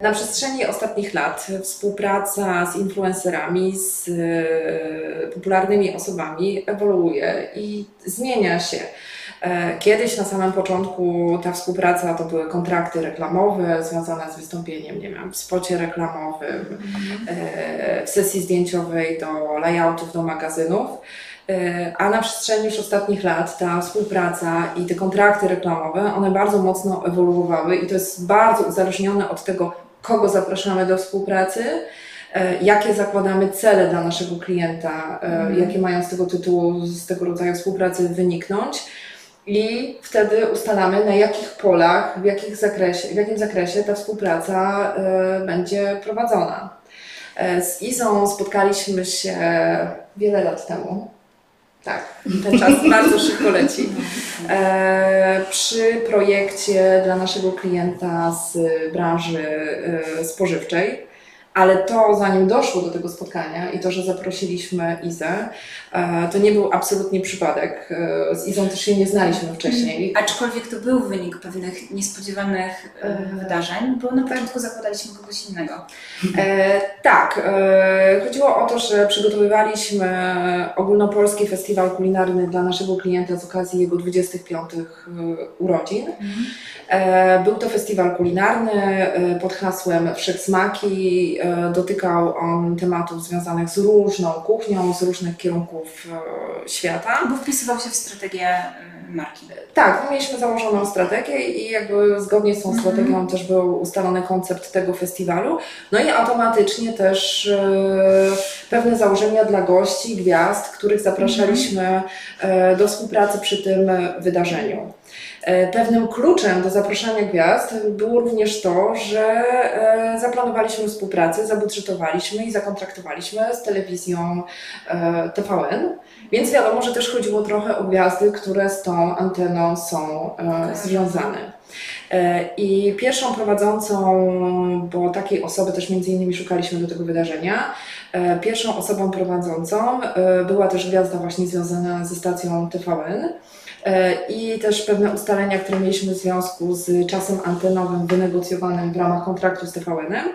Na przestrzeni ostatnich lat współpraca z influencerami, z e, popularnymi osobami ewoluuje i zmienia się. E, kiedyś na samym początku ta współpraca to były kontrakty reklamowe związane z wystąpieniem, nie wiem, w spocie reklamowym, e, w sesji zdjęciowej do layoutów, do magazynów. A na przestrzeni już ostatnich lat ta współpraca i te kontrakty reklamowe, one bardzo mocno ewoluowały i to jest bardzo uzależnione od tego, kogo zapraszamy do współpracy, jakie zakładamy cele dla naszego klienta, Mhm. jakie mają z tego tytułu, z tego rodzaju współpracy wyniknąć. I wtedy ustalamy, na jakich polach, w, jakich zakresie, w jakim zakresie ta współpraca e, będzie prowadzona. E, z Izą spotkaliśmy się wiele lat temu. Tak, ten czas bardzo szybko leci. E, przy projekcie dla naszego klienta z branży e, spożywczej. Ale to, zanim doszło do tego spotkania i to, że zaprosiliśmy Izę, e, to nie był absolutnie przypadek. E, Z Izą też się nie znaliśmy wcześniej. Aczkolwiek to był wynik pewnych niespodziewanych e, wydarzeń, bo na początku zakładaliśmy kogoś innego. Tak, chodziło o to, że przygotowywaliśmy ogólnopolski festiwal kulinarny dla naszego klienta z okazji jego 25 e, urodzin. E, Był to festiwal kulinarny pod hasłem Wszechsmaki. E, Dotykał on tematów związanych z różną kuchnią, z różnych kierunków e, świata. Bo wpisywał się w strategię e, marki. Tak, my mieliśmy założoną strategię i jakby zgodnie z tą Mhm. strategią też był ustalony koncept tego festiwalu. No i automatycznie też e, pewne założenia dla gości, gwiazd, których zapraszaliśmy e, do współpracy przy tym wydarzeniu. E, Pewnym kluczem do zapraszania gwiazd było również to, że e, zaplanowaliśmy współpracę, zabudżetowaliśmy i zakontraktowaliśmy z telewizją e, TVN. Więc wiadomo, że też chodziło trochę o gwiazdy, które z tą anteną są związane. I pierwszą prowadzącą, bo takiej osoby też między innymi szukaliśmy do tego wydarzenia, pierwszą osobą prowadzącą była też gwiazda właśnie związana ze stacją TVN. E, I też pewne ustalenia, które mieliśmy w związku z czasem antenowym wynegocjowanym w ramach kontraktu z TVN-em.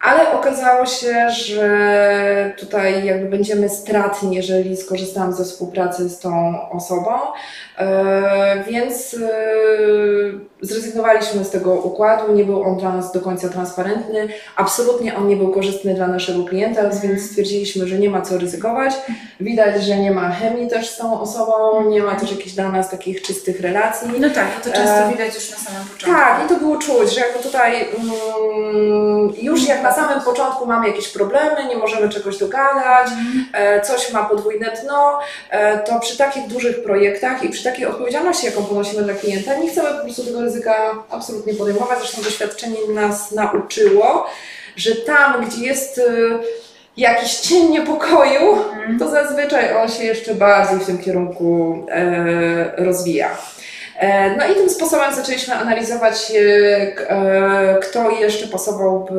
Ale okazało się, że tutaj jakby będziemy stratni, jeżeli skorzystamy ze współpracy z tą osobą, e, więc e, zrezygnowaliśmy z tego układu. Nie był on dla nas do końca transparentny. Absolutnie on nie był korzystny dla naszego klienta, więc stwierdziliśmy, że nie ma co ryzykować. Widać, że nie ma chemii też z tą osobą, nie ma też jakichś dla nas takich czystych relacji. No tak, to często E, widać już na samym początku. Tak, i to było czuć, że jakby tutaj mm, już jak na samym początku mamy jakieś problemy, nie możemy czegoś dogadać, e, coś ma podwójne dno, e, to przy takich dużych projektach i przy takiej odpowiedzialności, jaką ponosimy dla klienta, nie chcemy po prostu tego ryzyka absolutnie podejmować. Zresztą doświadczenie nas nauczyło, że tam, gdzie jest y, jakiś cień niepokoju, to zazwyczaj on się jeszcze bardziej w tym kierunku e, rozwija. E, No i tym sposobem zaczęliśmy analizować, e, kto jeszcze pasowałby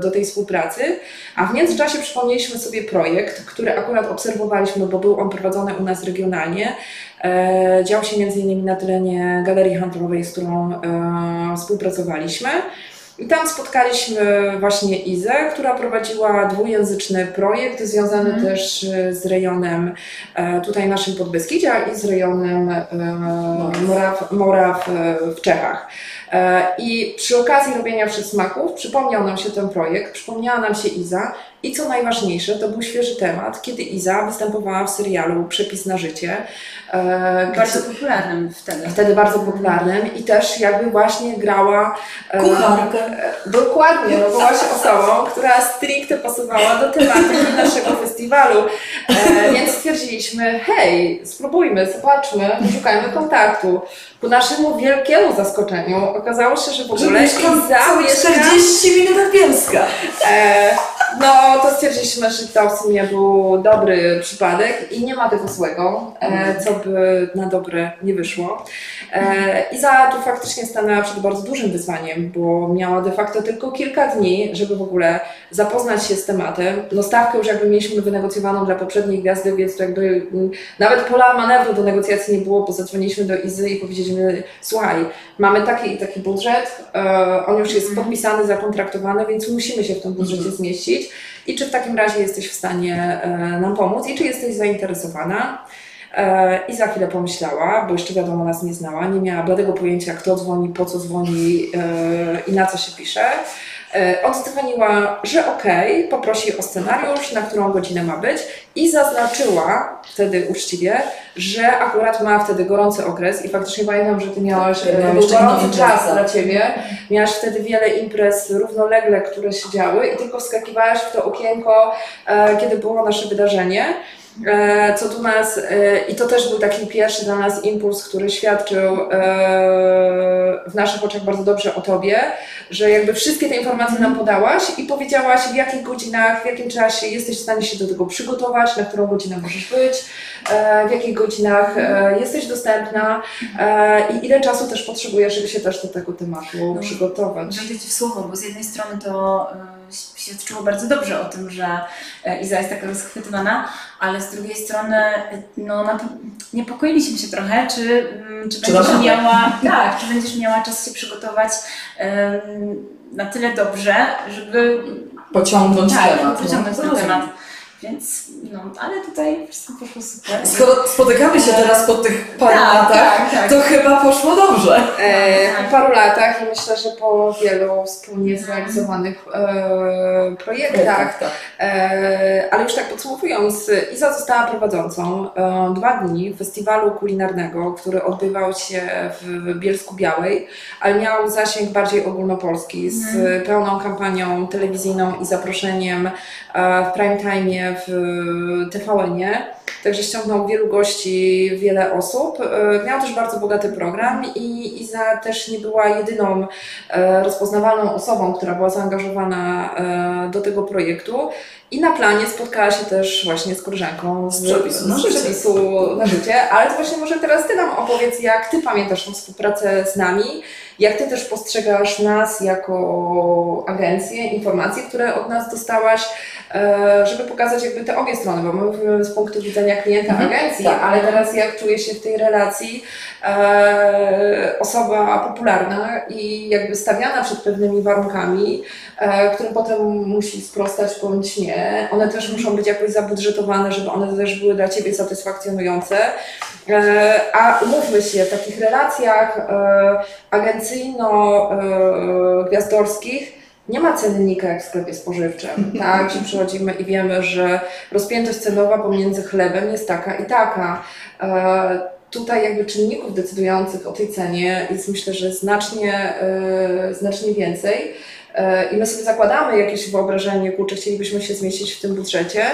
do tej współpracy, a w międzyczasie przypomnieliśmy sobie projekt, który akurat obserwowaliśmy, bo był on prowadzony u nas regionalnie. E, Dział się m.in. na terenie galerii handlowej, z którą e, współpracowaliśmy. I tam spotkaliśmy właśnie Izę, która prowadziła dwujęzyczny projekt związany Mhm. też e, z rejonem tutaj naszym Podbeskidzia i z rejonem Moraw, Moraw w Czechach. I przy okazji robienia wszechsmaków przypomniał nam się ten projekt, przypomniała nam się Iza i co najważniejsze, to był świeży temat, kiedy Iza występowała w serialu Przepis na życie. e, Bardzo gdzie- popularnym wtedy. wtedy bardzo popularnym i też jakby właśnie grała e, Kucharkę. e, dokładnie, no była się osobą, która stricte pasowała do tematyki naszego festiwalu, e, więc stwierdziliśmy, hej, spróbujmy, zobaczmy, szukajmy kontaktu. Ku naszemu wielkiemu zaskoczeniu okazało się, że w ogóle Iza mieszka 40 minut od Bielska. E, no to stwierdziliśmy, że to w sumie był dobry przypadek i nie ma tego złego, e, co by na dobre nie wyszło. E, Iza tu faktycznie stanęła przed bardzo dużym wyzwaniem, bo miała de facto tylko kilka dni, żeby w ogóle zapoznać się z tematem. No stawkę już jakby mieliśmy wynegocjowaną dla poprzedniej gwiazdy, więc to jakby mm, nawet pola manewru do negocjacji nie było, bo zadzwoniliśmy do Izy i powiedzieliśmy, słuchaj, mamy taki i taki budżet, e, on już jest Mhm. podpisany, zakontraktowany, więc musimy się w tym budżecie Mhm. zmieścić. I czy w takim razie jesteś w stanie e, nam pomóc i czy jesteś zainteresowana? E, I za chwilę pomyślała, bo jeszcze wiadomo nas nie znała, nie miała bladego pojęcia kto dzwoni, po co dzwoni i na co się pisze. E, Oddzwoniła, że okej, poprosi o scenariusz, na którą godzinę ma być i zaznaczyła wtedy uczciwie, że akurat ma wtedy gorący okres i faktycznie pamiętam, że ty miałaś, Ja e, gorący czas imprezę. dla ciebie, miałaś wtedy wiele imprez równolegle, które się działy i tylko wskakiwałaś w to okienko, e, kiedy było nasze wydarzenie. E, co tu nas, e, i to też był taki pierwszy dla nas impuls, który świadczył e, w naszych oczach bardzo dobrze o tobie, że jakby wszystkie te informacje nam podałaś i powiedziałaś w jakich godzinach, w jakim czasie jesteś w stanie się do tego przygotować, na którą godzinę możesz być, w jakich godzinach jesteś dostępna i ile czasu też potrzebujesz, żeby się też do tego tematu No, przygotować. Wejdę Ci w słowo, bo z jednej strony to y, świadczyło bardzo dobrze o tym, że y, Iza jest taka rozchwytywana, ale z drugiej strony no, niepokoiliśmy się trochę, czy, mm, czy, Czy będziesz miała, tak, czy będziesz miała czas się przygotować na tyle dobrze, żeby Pociągnąć tak, temat. no. pociągnąć ten Rozumiem. temat. Więc, no, ale tutaj wszystko poszło super. Skoro spotykamy się teraz po tych paru Tak, latach, tak, tak. to chyba poszło dobrze. E, po paru latach i myślę, że po wielu wspólnie zrealizowanych e, projektach, tak. e, ale już tak podsumowując, Iza została prowadzącą e, dwa dni festiwalu kulinarnego, który odbywał się w Bielsku Białej, ale miał zasięg bardziej ogólnopolski z Mhm. pełną kampanią telewizyjną i zaproszeniem e, w prime time w TVN-ie. Także ściągnął wielu gości, wiele osób. E, Miał też bardzo bogaty program i Iza też nie była jedyną e, rozpoznawalną osobą, która była zaangażowana do tego projektu. I na planie spotkała się też właśnie z koleżanką Z przepisu na z życie. przepisu na życie. Ale to właśnie może teraz Ty nam opowiedz, jak Ty pamiętasz tą współpracę z nami, jak Ty też postrzegasz nas jako agencję, informacje, które od nas dostałaś, e, żeby pokazać jakby te obie strony, bo my mówimy z punktu widzenia klienta Mhm, agencji, tak. ale teraz jak czuje się w tej relacji osoba popularna i jakby stawiana przed pewnymi warunkami, e, którym potem musi sprostać bądź nie. One też muszą być jakoś zabudżetowane, żeby one też były dla Ciebie satysfakcjonujące. E, A umówmy się, w takich relacjach e, agencyjno-gwiazdorskich nie ma cennika jak w sklepie spożywczym, tak? Że przychodzimy i wiemy, że rozpiętość cenowa pomiędzy chlebem jest taka i taka. E, Tutaj jakby czynników decydujących o tej cenie jest myślę, że znacznie, e, znacznie więcej. E, I my sobie zakładamy jakieś wyobrażenie, kurczę, chcielibyśmy się zmieścić w tym budżecie.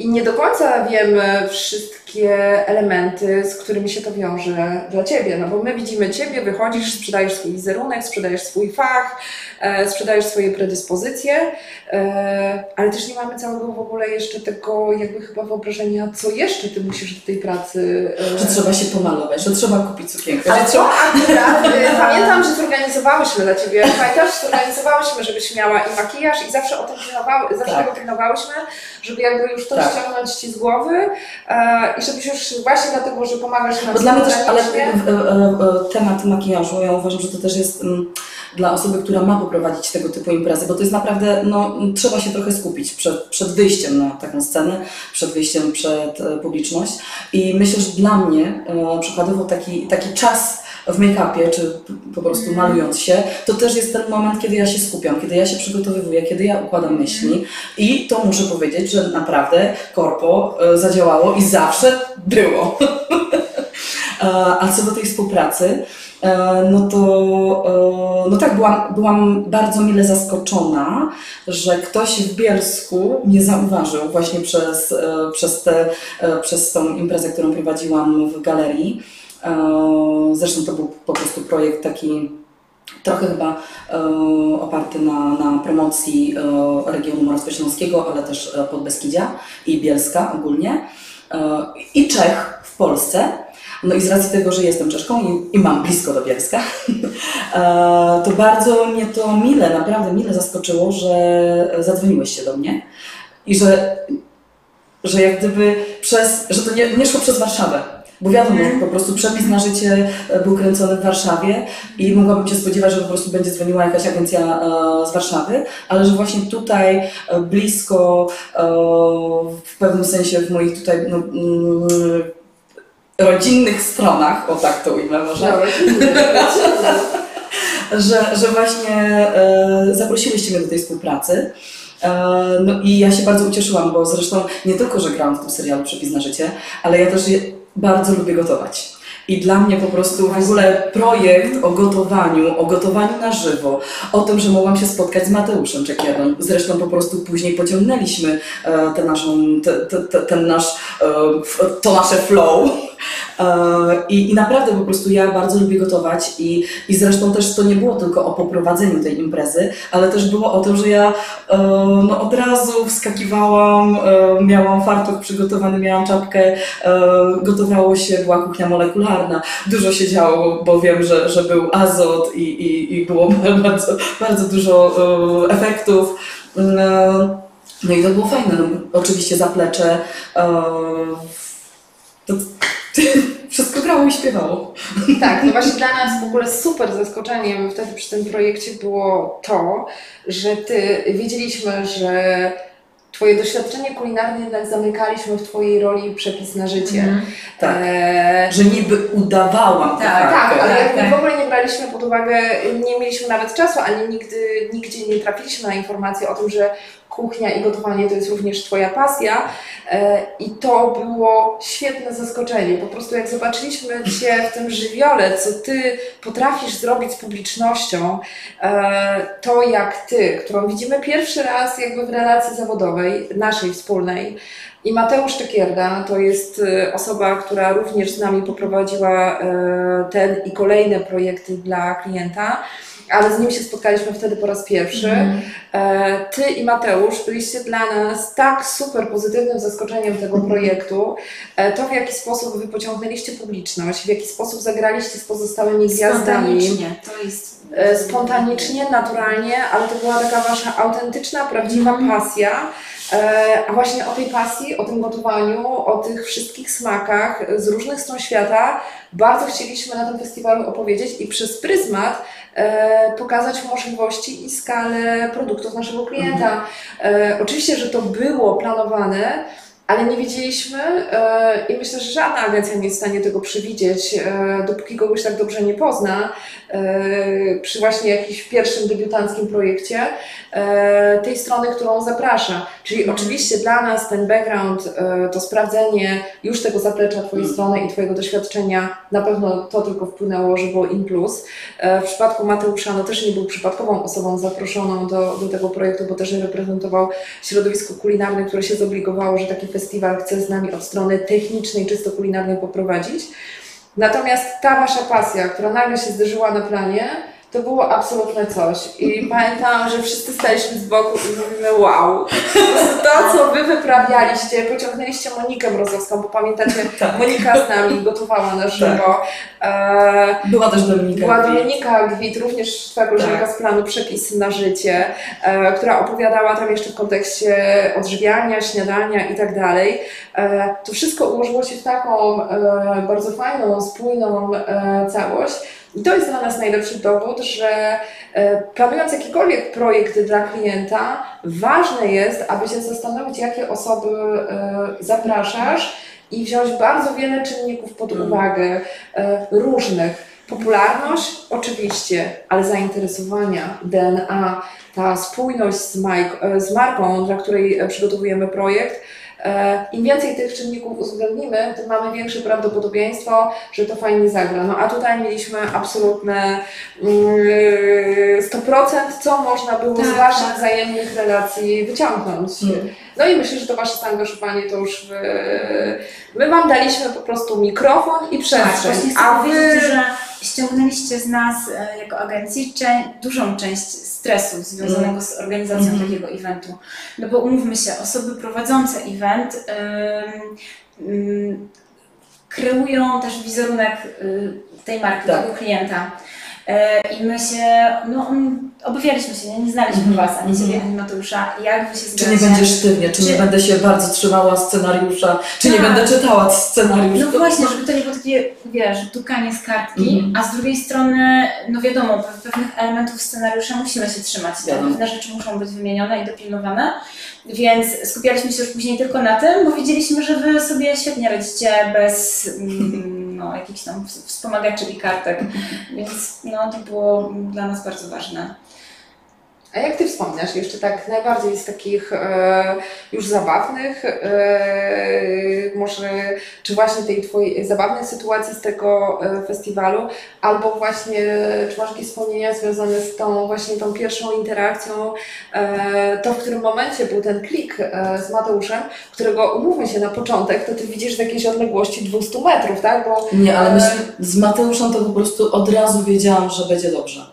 E, I nie do końca wiemy wszystkie elementy, z którymi się to wiąże dla Ciebie, no bo my widzimy Ciebie, wychodzisz, sprzedajesz swój wizerunek, sprzedajesz swój fach, e, sprzedajesz swoje predyspozycje, e, ale też nie mamy całego w ogóle jeszcze tego jakby chyba wyobrażenia, co jeszcze Ty musisz do tej pracy... e, Że trzeba się pomalować, że trzeba kupić sukienkę, ale że co trzeba... akurat, pamiętam, że zorganizowałyśmy dla Ciebie, pamiętasz, zorganizowałyśmy, żebyś miała i makijaż i zawsze o tym pilnowały, zawsze Tak. tego pilnowałyśmy, żeby jakby już to Tak. Ściągnąć Ci z głowy e, i żebyś już właśnie dlatego, że pomagasz nam Bo dla mnie też, ale e, e, temat makijażu, ja uważam, że to też jest mm, dla osoby, która ma poprowadzić tego typu imprezy, bo to jest naprawdę, no, m, trzeba się trochę skupić przed, przed wyjściem na taką scenę, przed wyjściem przed e, publiczność. I myślę, że dla mnie e, przykładowo taki, taki czas w make-upie, czy po prostu malując się, to też jest ten moment, kiedy ja się skupiam, kiedy ja się przygotowywuję, kiedy ja układam myśli i to muszę powiedzieć, że naprawdę korpo e, zadziałało i zawsze było. E, A co do tej współpracy, e, no to no tak, byłam, byłam bardzo mile zaskoczona, że ktoś w Bielsku mnie zauważył właśnie przez, przez, te, przez tą imprezę, którą prowadziłam w galerii. E, Zresztą to był po prostu projekt taki trochę chyba e, oparty na, na promocji e, regionu Moravskośląskiego, ale też Podbeskidzia i Bielska ogólnie i Czech w Polsce. No i z racji tego, że jestem Czeszką i, i mam blisko do Bielska, to bardzo mnie to mile, naprawdę mile zaskoczyło, że zadzwoniłeś się do mnie i że, że jak gdyby przez, że to nie, nie szło przez Warszawę. Bo wiadomo, Mhm. po prostu przepis na życie e, był kręcony w Warszawie i mogłabym się spodziewać, że po prostu będzie dzwoniła jakaś agencja e, z Warszawy, ale że właśnie tutaj e, blisko, w pewnym sensie w moich tutaj no, mm, rodzinnych stronach, o tak to ujmę może, Dobra, że, że właśnie e, zaprosiłyście mnie do tej współpracy. No i ja się bardzo ucieszyłam, bo zresztą nie tylko, że grałam w tym serialu Przepis na życie, ale ja też bardzo lubię gotować. I dla mnie po prostu w ogóle projekt o gotowaniu, o gotowaniu na żywo, o tym, że mogłam się spotkać z Mateuszem Czekierem. Zresztą po prostu później pociągnęliśmy e, tę naszą, te, te, te, ten nasz, e, to nasze flow. E, I, I naprawdę po prostu ja bardzo lubię gotować i, i zresztą też to nie było tylko o poprowadzeniu tej imprezy, ale też było o tym, że ja e, no, od razu wskakiwałam, e, miałam fartuch przygotowany, miałam czapkę, gotowało się, była kuchnia molekularna, dużo się działo, bo wiem, że, że był azot i, i, i było bardzo, bardzo dużo efektów. No i to było fajne, no, oczywiście zaplecze, to, wszystko grało i śpiewało. Tak, no właśnie dla nas w ogóle super zaskoczeniem wtedy przy tym projekcie było to, że ty wiedzieliśmy, że Twoje doświadczenie kulinarne jednak zamykaliśmy w Twojej roli przepis na życie. Mhm. Tak. Eee, Że niby udawałam Tak, tak, ale tak, jakby tak. w ogóle nie braliśmy pod uwagę, nie mieliśmy nawet czasu, ani nigdy, nigdzie nie trafiliśmy na informację o tym, że kuchnia i gotowanie to jest również Twoja pasja. E, I to było świetne zaskoczenie. Po prostu jak zobaczyliśmy Cię w tym żywiole, co Ty potrafisz zrobić z publicznością, e, to jak Ty, którą widzimy pierwszy raz jakby w relacji zawodowej, naszej wspólnej, i Mateusz Czekierda to jest e, osoba, która również z nami poprowadziła ten i kolejne projekty dla klienta, ale z nim się spotkaliśmy wtedy po raz pierwszy. E, Ty i Mateusz byliście dla nas tak super pozytywnym zaskoczeniem tego projektu. E, To w jaki sposób wy pociągnęliście publiczność, w jaki sposób zagraliście z pozostałymi gwiazdami. Spontanicznie, to jest... E, Spontanicznie, naturalnie, ale to była taka wasza autentyczna, prawdziwa Mhm. pasja. E, A właśnie o tej pasji, o tym gotowaniu, o tych wszystkich smakach z różnych stron świata bardzo chcieliśmy na tym festiwalu opowiedzieć i przez pryzmat e, pokazać możliwości i skalę produktów naszego klienta. E, oczywiście, że to było planowane, ale nie wiedzieliśmy e, i myślę, że żadna agencja nie jest w stanie tego przewidzieć, e, dopóki kogoś tak dobrze nie pozna e, przy właśnie jakimś pierwszym debiutanckim projekcie tej strony, którą zaprasza. Czyli Mhm. oczywiście dla nas ten background, to sprawdzenie już tego zaplecza Twojej Mhm. strony i Twojego doświadczenia, na pewno to tylko wpłynęło, że było in plus. W przypadku Mateusza, no też nie był przypadkową osobą zaproszoną do, do tego projektu, bo też reprezentował środowisko kulinarne, które się zobligowało, że taki festiwal chce z nami od strony technicznej, czysto kulinarnej poprowadzić. Natomiast ta Wasza pasja, która nagle się zderzyła na planie, to było absolutne coś. I pamiętam, że wszyscy staliśmy z boku i mówimy wow. To, co Wy wyprawialiście, pociągnęliście Monikę Mrozowską, bo pamiętacie, Tak. Monika z nami gotowała na żywo. E, Była też Dominika. była. Dominika Gwit, również koleżanka Tak. z planu Przepis na życie, e, która opowiadała tam jeszcze w kontekście odżywiania, śniadania i tak dalej. E, to wszystko ułożyło się w taką bardzo fajną, spójną całość. I to jest dla nas najlepszy dowód, że e, planując jakikolwiek projekt dla klienta, ważne jest, aby się zastanowić, jakie osoby e, zapraszasz i wziąć bardzo wiele czynników pod Mm. uwagę, e, różnych. Popularność oczywiście, ale zainteresowania, DNA, ta spójność z, marką, dla której przygotowujemy projekt. E, Im więcej tych czynników uwzględnimy, tym mamy większe prawdopodobieństwo, że to fajnie zagra. No a tutaj mieliśmy absolutne mm, 100%, co można było z Tak, Waszych tak. wzajemnych relacji wyciągnąć. Mm. No i myślę, że to Wasze zaangażowanie to już wy... My Wam daliśmy po prostu mikrofon i Tak, przestrzeń, chcę a Wy... powiedzieć, że ściągnęliście z nas e, jako agencji dużą część stresu związanego z organizacją Mhm. takiego eventu. No bo umówmy się, osoby prowadzące event ym, kreują też wizerunek y, tej marki, Tak. tego klienta. E, I my się, no mm, obawialiśmy się, nie, nie znaliśmy Mhm. Was, ani Mhm. Ciebie, ani Mateusza, jak Wy się Czy nie zgadzacie. będzie sztywnie, czy, nie Czy- będę się bardzo trzymała scenariusza, czy nie Tak. będę czytała scenariusza. No właśnie, żeby to nie było takie, wiesz, dukanie z kartki, Mhm. a z drugiej strony, no wiadomo, pe- pewnych elementów scenariusza musimy się trzymać. Wiadomo. Pewne rzeczy muszą być wymienione i dopilnowane, więc skupialiśmy się już później tylko na tym, bo wiedzieliśmy, że Wy sobie świetnie radzicie bez mm, no, jakichś tam ws- wspomagaczy i kartek, więc no, to było dla nas bardzo ważne. A jak Ty wspominasz jeszcze tak najbardziej z takich e, już zabawnych, e, może czy właśnie tej Twojej zabawnej sytuacji z tego e, festiwalu, albo właśnie czy masz jakieś wspomnienia związane z tą właśnie tą pierwszą interakcją, e, to w którym momencie był ten klik e, z Mateuszem, którego umówmy się na początek, to Ty widzisz z jakiejś odległości 200 metrów, tak? Bo Nie, ale E, myślę, z Mateuszem to po prostu od razu wiedziałam, że będzie dobrze.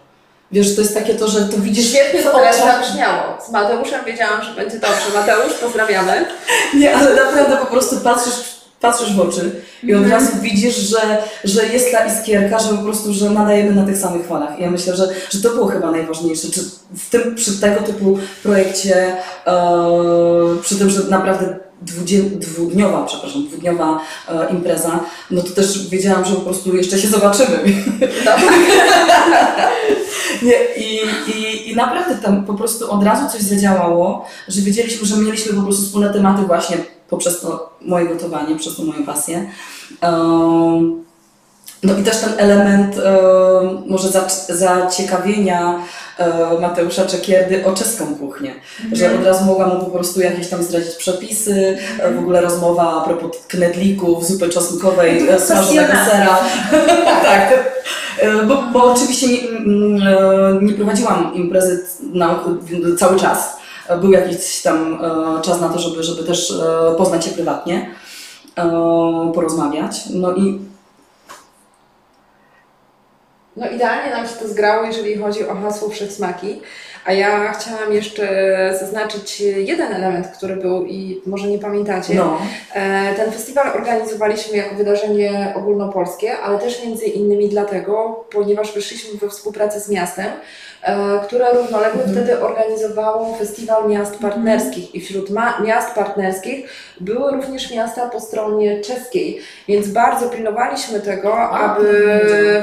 Wiesz, to jest takie to, że to widzisz Świetnie to teraz zabrzmiało. Z Mateuszem wiedziałam, że będzie dobrze. Mateusz, pozdrawiamy. Nie, ale naprawdę po prostu patrzysz, patrzysz w oczy i od Mhm. razu widzisz, że, że jest ta iskierka, że po prostu, że nadajemy na tych samych falach. I ja myślę, że, że to było chyba najważniejsze. Czy w tym, przy tego typu projekcie, e, przy tym, że naprawdę dwudzie, dwudniowa, przepraszam, dwudniowa e, impreza, no to też wiedziałam, że po prostu jeszcze się zobaczymy. No. Nie, i, i, I naprawdę tam po prostu od razu coś zadziałało, że wiedzieliśmy, że mieliśmy po prostu wspólne tematy właśnie poprzez to moje gotowanie, przez to moją pasję. Um, no i też ten element um, może zac- zaciekawienia Mateusza Czekierdy o czeską kuchnię, że od razu mogłam mu po prostu jakieś tam zdradzić przepisy, e, w ogóle rozmowa a propos knedlików, zupy czosnkowej, No e, smażonego sera. tak, E, bo, bo oczywiście nie, mm, e, nie prowadziłam imprezy na, cały czas. E, Był jakiś tam e, czas na to, żeby, żeby też e, poznać się prywatnie, e, porozmawiać. No i No idealnie nam się to zgrało, jeżeli chodzi o hasło Wszechsmaki. A ja chciałam jeszcze zaznaczyć jeden element, który był i może nie pamiętacie. no, E, Ten festiwal organizowaliśmy jako wydarzenie ogólnopolskie, ale też między innymi dlatego, ponieważ wyszliśmy we współpracę z miastem, które równolegle Mhm. wtedy organizowało festiwal miast partnerskich. I wśród miast partnerskich były również miasta po stronie czeskiej, więc bardzo pilnowaliśmy tego, aby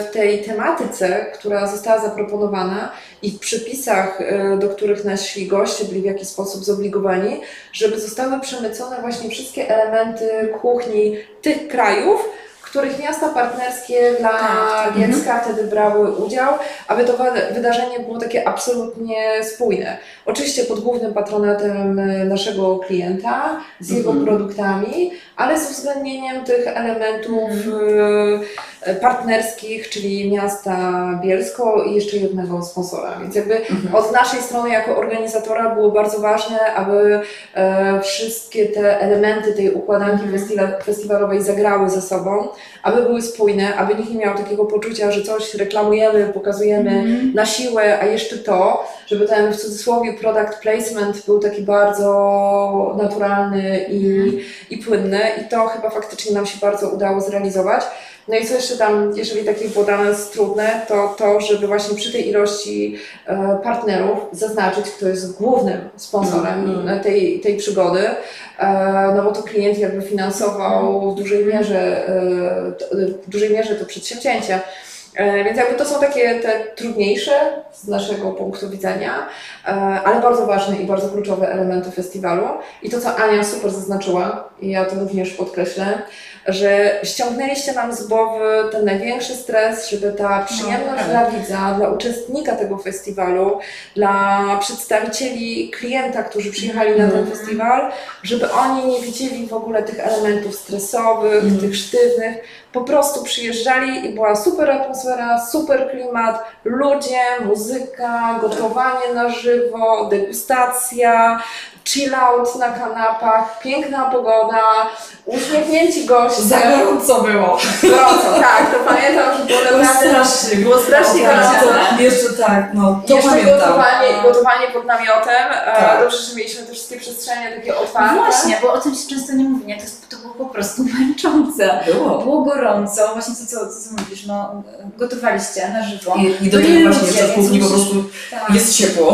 w tej tematyce, która została zaproponowana i w przepisach, e, do których nasi goście byli w jakiś sposób zobligowani, żeby zostały przemycone właśnie wszystkie elementy kuchni tych krajów, których miasta partnerskie dla Tak. Gielska wtedy brały udział, aby to wydarzenie było takie absolutnie spójne. Oczywiście pod głównym patronatem e, naszego klienta, z jego Mhm. produktami, ale z uwzględnieniem tych elementów e, partnerskich, czyli miasta Bielsko i jeszcze jednego sponsora. Więc jakby Mhm. od naszej strony jako organizatora było bardzo ważne, aby e, wszystkie te elementy tej układanki Mhm. festiwa- festiwalowej zagrały ze sobą, aby były spójne, aby nikt nie miał takiego poczucia, że coś reklamujemy, pokazujemy Mhm. na siłę, a jeszcze to, żeby ten w cudzysłowie product placement był taki bardzo naturalny i, Mhm. i płynny i to chyba faktycznie nam się bardzo udało zrealizować. No i co jeszcze tam, jeżeli takie było dla nas trudne, to to, żeby właśnie przy tej ilości e, partnerów zaznaczyć, kto jest głównym sponsorem Mm, mm. tej, tej przygody, e, no bo to klient jakby finansował w dużej mierze, e, to, w dużej mierze to przedsięwzięcie. Więc jakby to są takie te trudniejsze z naszego punktu widzenia, ale bardzo ważne i bardzo kluczowe elementy festiwalu. I to, co Ania super zaznaczyła, i ja to również podkreślę, że ściągnęliście nam z głowy ten największy stres, żeby ta przyjemność tak. dla widza, dla uczestnika tego festiwalu, dla przedstawicieli klienta, którzy przyjechali na ten Mhm. festiwal, żeby oni nie widzieli w ogóle tych elementów stresowych, Mhm. tych sztywnych, po prostu przyjeżdżali i była super atmosfera, super klimat, ludzie, muzyka, gotowanie na żywo, degustacja, chill out na kanapach, piękna pogoda, uśmiechnięci goście. Za gorąco było. Gorąco, tak, to pamiętam, że było Było naprawdę... strasznie, było strasznie gorąco. Jeszcze tak, no to Jeszcze pamiętam. gotowanie, gotowanie pod namiotem. E, Tak. Dobrze, że mieliśmy te wszystkie przestrzenie takie No otwarte. właśnie, bo o tym się często nie mówi, nie? To, to było po prostu męczące. Było. Było gorąco, właśnie to, co, co, co mówisz, no gotowaliście na żywo. I, i do No tego właśnie jeszcze w kuchni po prostu Tak. jest ciepło.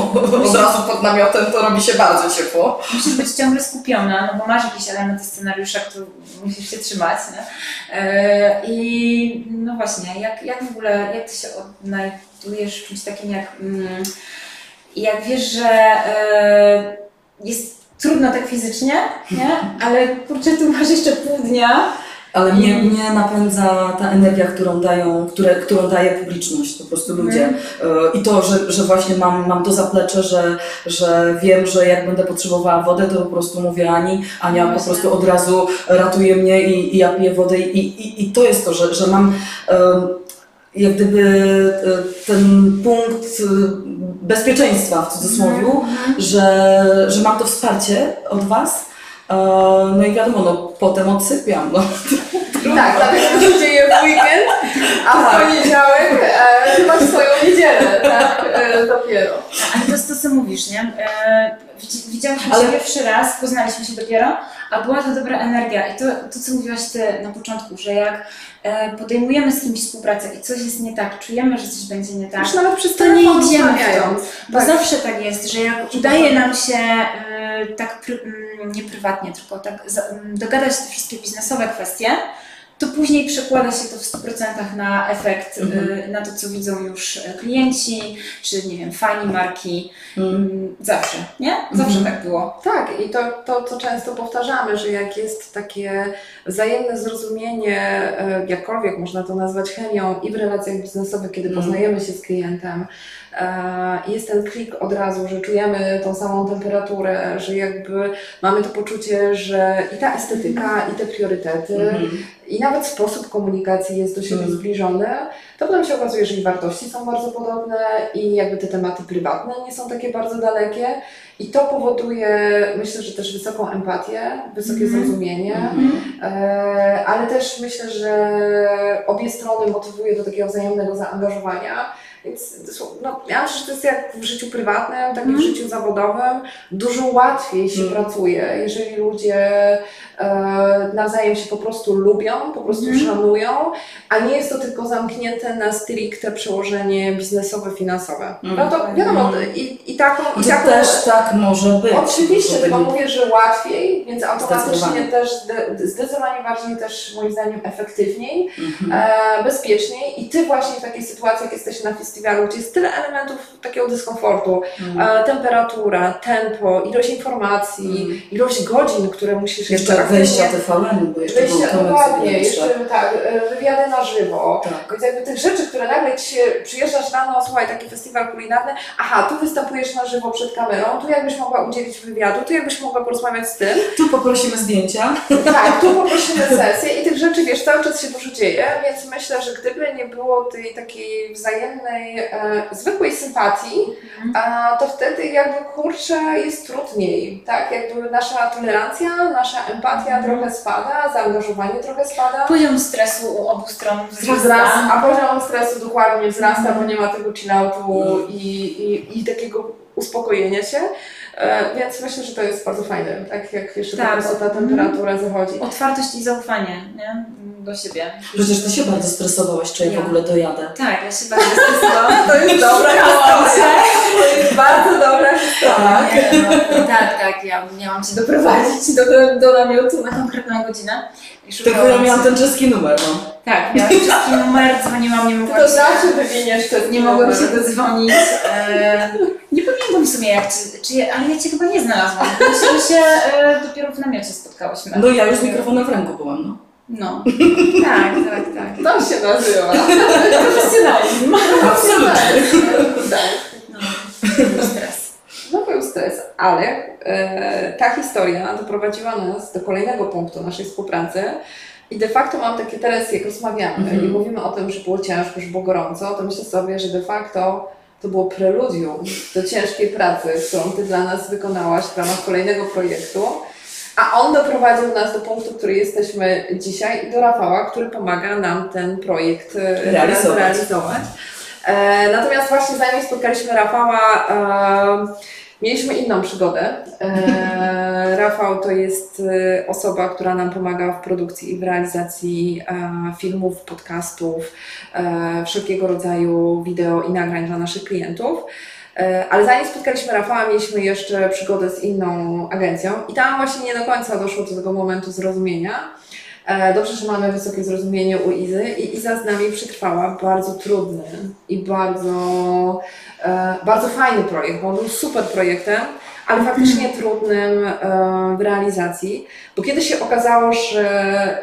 Od razu pod namiotem to robi się bardzo ciepło. Musisz być ciągle skupiona, no bo masz jakieś elementy scenariusza, które musisz się trzymać, nie? E, I no właśnie, jak, jak w ogóle, jak ty się odnajdujesz w czymś takim jak, mm, jak wiesz, że e, jest trudno tak fizycznie, nie? Ale kurczę, tu masz jeszcze pół dnia. Ale mnie, mnie napędza ta energia, którą dają, które, którą daje publiczność, po prostu ludzie. E, I to, że, że właśnie mam, mam to zaplecze, że, że wiem, że jak będę potrzebowała wodę, to po prostu mówię Ani, Ania po prostu od razu ratuje mnie i, i ja piję wodę i, i, i to jest to, że, że mam jak gdyby e, ten punkt e, bezpieczeństwa w cudzysłowie, że, że mam to wsparcie od Was. E, No i wiadomo, no, potem odsypiam. No. Tak, dlatego to się dzieje w weekend, a w Tak. poniedziałek e, masz swoją niedzielę, tak? E, dopiero. Ale to jest to, co mówisz, nie? E, widz- Widziałyśmy Ale- się pierwszy raz, poznaliśmy się dopiero, a była to dobra energia. I to, to co mówiłaś Ty na początku, że jak e, podejmujemy z kimś współpracę i coś jest nie tak, czujemy, że coś będzie nie tak, Już nawet przez to nie idziemy w to. Bo Tak. zawsze tak jest, że jak udaje nam się e, tak, pry, mm, nie prywatnie, tylko tak mm, dogadać te wszystkie biznesowe kwestie, to później przekłada się to w 100% na efekt, Mhm. e, na to, co widzą już e, klienci, czy nie wiem, fani marki. Mm. Mm, Zawsze, nie? Zawsze Mhm. tak było. Tak, i to, to, co często powtarzamy, że jak jest takie wzajemne zrozumienie, e, jakkolwiek można to nazwać chemią i w relacjach biznesowych, kiedy Mhm. poznajemy się z klientem, jest ten klik od razu, że czujemy tą samą temperaturę, że jakby mamy to poczucie, że i ta estetyka, i te priorytety, Mhm. i nawet sposób komunikacji jest do siebie Mhm. zbliżony, to potem się okazuje, że i wartości są bardzo podobne i jakby te tematy prywatne nie są takie bardzo dalekie i to powoduje, myślę, że też wysoką empatię, wysokie Mhm. zrozumienie, Mhm. e, ale też myślę, że obie strony motywuje do takiego wzajemnego zaangażowania. Więc no, ja myślę, że to jest jak w życiu prywatnym, tak i w Mhm. życiu zawodowym. Dużo łatwiej się Mhm. pracuje, jeżeli ludzie e, nawzajem się po prostu lubią, po prostu Mhm. szanują, a nie jest to tylko zamknięte na stricte przełożenie biznesowe, finansowe. Mhm. No to wiadomo, i, i taką, i To taką też tak może być. Oczywiście, tylko mówię, że łatwiej, więc automatycznie też zde- zdecydowanie bardziej też moim zdaniem efektywniej, Mhm. e, bezpieczniej i Ty właśnie w takiej sytuacji, jak jesteś na festiwalu, gdzie jest tyle elementów takiego dyskomfortu, Mhm. e, temperatura, tempo, ilość informacji, Mhm. ilość godzin, które musisz Jeszcze wejścia TVN, bo jeszcze był Wejścia, Tomek dokładnie, jeszcze tak, e, wywiady na żywo. Tak. Więc jakby tych rzeczy, które nagle ci się przyjeżdżasz rano, słuchaj, taki festiwal kulinarny, aha, tu występujesz na żywo przed kamerą, tu jakbyś mogła udzielić wywiadu, tu jakbyś mogła porozmawiać z tym. Tu poprosimy zdjęcia. Tak, tu poprosimy sesję i tych rzeczy, wiesz, cały czas się dużo dzieje, więc myślę, że gdyby nie było tej takiej wzajemnej, e, zwykłej sympatii, a, to wtedy jakby kurczę jest trudniej, tak? Jakby nasza tolerancja, nasza empatia Mhm. trochę spada, zaangażowanie trochę spada. Poziom stresu u obu stron Wzrasta, wzrasta. a poziom stresu dokładnie wzrasta, bo nie ma tego chilloutu Mhm. i, i, i takiego uspokojenia się. E, więc myślę, że to jest bardzo fajne, tak jak jeszcze Tak. ta temperatura zachodzi. Otwartość i zaufanie nie? do siebie. Przecież ty się bardzo stresowałaś, czy ja Ja. w ogóle dojadę. Tak, ja się bardzo stresowałam. To jest dobra historia. To jest bardzo dobra historia. Nie, no, tak, tak, ja miałam Cię doprowadzić do, do, do namiotu na konkretną godzinę. I Tylko szukałam ja miałam ten czeski numer, no. Tak, miałam czeski numer, dzwoniłam, nie mogłam to się, zawsze wywiniesz te nie mogłam się dodzwonić. E, nie pamiętam w sumie jak, czy, czy, ale ja Cię chyba nie znalazłam. Myśmy się e, dopiero w namiocie spotkałyśmy. No ja już z mikrofonem w ręku byłam, no. No, tak, tak, tak. To się nazywa. Profesjonalizm. Absolutnie. Tak. No, stres. No był stres, ale e, ta historia doprowadziła nas do kolejnego punktu naszej współpracy. I de facto mam takie teraz, jak rozmawiamy Mhm. i mówimy o tym, że było ciężko, że było gorąco, to myślę sobie, że de facto to było preludium do ciężkiej pracy, którą Ty dla nas wykonałaś w ramach kolejnego projektu. A on doprowadził nas do punktu, w którym jesteśmy dzisiaj i do Rafała, który pomaga nam ten projekt e, Realizować. realizować. E, natomiast właśnie zanim spotkaliśmy Rafała, e, mieliśmy inną przygodę. E, Rafał to jest e, osoba, która nam pomaga w produkcji i w realizacji e, filmów, podcastów, e, wszelkiego rodzaju wideo i nagrań dla naszych klientów. Ale zanim spotkaliśmy Rafała, mieliśmy jeszcze przygodę z inną agencją i tam właśnie nie do końca doszło do tego momentu zrozumienia. Dobrze, że mamy wysokie zrozumienie u Izy i Iza z nami przetrwała bardzo trudny i bardzo, bardzo fajny projekt, bo on był super projektem, ale faktycznie trudnym e, w realizacji, bo kiedy się okazało, że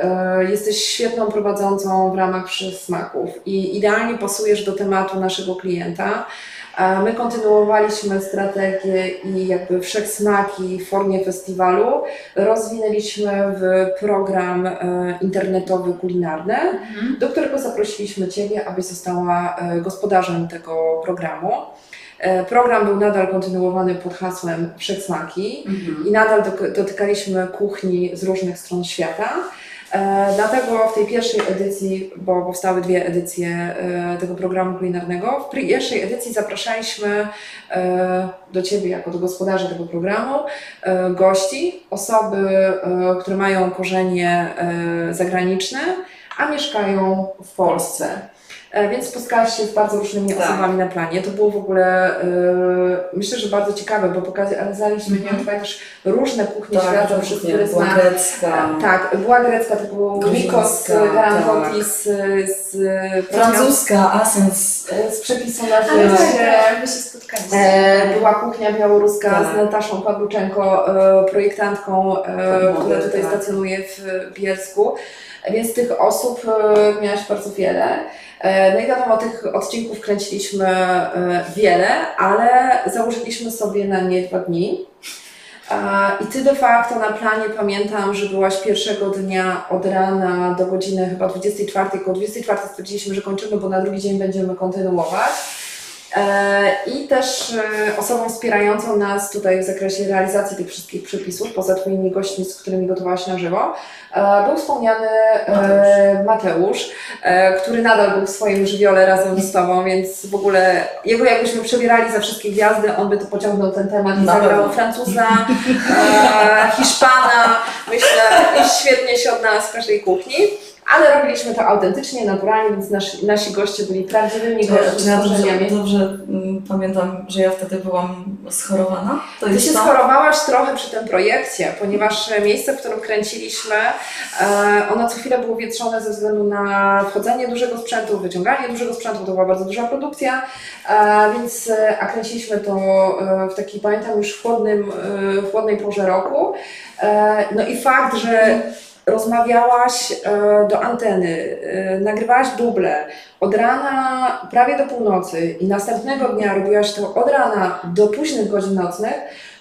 e, jesteś świetną prowadzącą w ramach przysmaków i idealnie pasujesz do tematu naszego klienta, My kontynuowaliśmy strategię i jakby wszechsmaki w formie festiwalu rozwinęliśmy w program e, internetowy kulinarny, Mhm. do którego zaprosiliśmy Ciebie, abyś została e, gospodarzem tego programu. E, Program był nadal kontynuowany pod hasłem Wszechsmaki i nadal dotykaliśmy kuchni z różnych stron świata. E, dlatego w tej pierwszej edycji, bo powstały dwie edycje e, tego programu kulinarnego, w pierwszej edycji zapraszaliśmy e, do Ciebie jako do gospodarza tego programu gości, osoby, które mają korzenie zagraniczne, a mieszkają w Polsce. E, Więc spotkałaś się z bardzo różnymi Tak. osobami na planie. To było w ogóle, e, myślę, że bardzo ciekawe, bo pokazaliśmy, nie wiem, pamiętasz, różne kuchnie świata, tak, przez nie, które była znamy. grecka. Tak, była grecka, to był Gruzińska, Nikos Garantotis z, z, Francuska, Asens. z przepisu na życie. tak, tak, wy się spotkaliście. E, była kuchnia białoruska Tak. z Nataszą Pawluczenko, e, projektantką, e, która tutaj tak. stacjonuje w Bielsku. Więc tych osób e, miałaś bardzo wiele. E, no i wiadomo, tych odcinków kręciliśmy e, wiele, ale założyliśmy sobie na nie dwa dni. E, I ty de facto na planie pamiętam, że byłaś pierwszego dnia od rana do godziny chyba 24, koło 24 stwierdziliśmy, że kończymy, bo na drugi dzień będziemy kontynuować. E, I też e, osobą wspierającą nas tutaj w zakresie realizacji tych wszystkich przepisów, poza Twoimi gośćmi, z którymi gotowałaś na żywo, e, był wspomniany Mateusz, e, który nadal był w swoim żywiole razem z Tobą, więc w ogóle jego jakbyśmy przebierali za wszystkie gwiazdy, on by to pociągnął ten temat i Na zagrał. Francuza, Hiszpana, myślę, i świetnie się odnalazł w każdej kuchni. Ale robiliśmy to autentycznie, naturalnie, więc nasi, nasi goście byli prawdziwymi gośćmi dobrze, mm, pamiętam, że ja wtedy byłam schorowana? To Ty się to? schorowałaś trochę przy tym projekcie, ponieważ miejsce, w którym kręciliśmy, e, ono co chwilę było wietrzone ze względu na wchodzenie dużego sprzętu, wyciąganie dużego sprzętu, to była bardzo duża produkcja, e, więc, e, a kręciliśmy to w takiej, pamiętam już w, chłodnym, w chłodnej porze roku. No i fakt, że rozmawiałaś e, do anteny, e, nagrywałaś duble. Od rana prawie do północy i następnego dnia robiłaś to od rana do późnych godzin nocnych,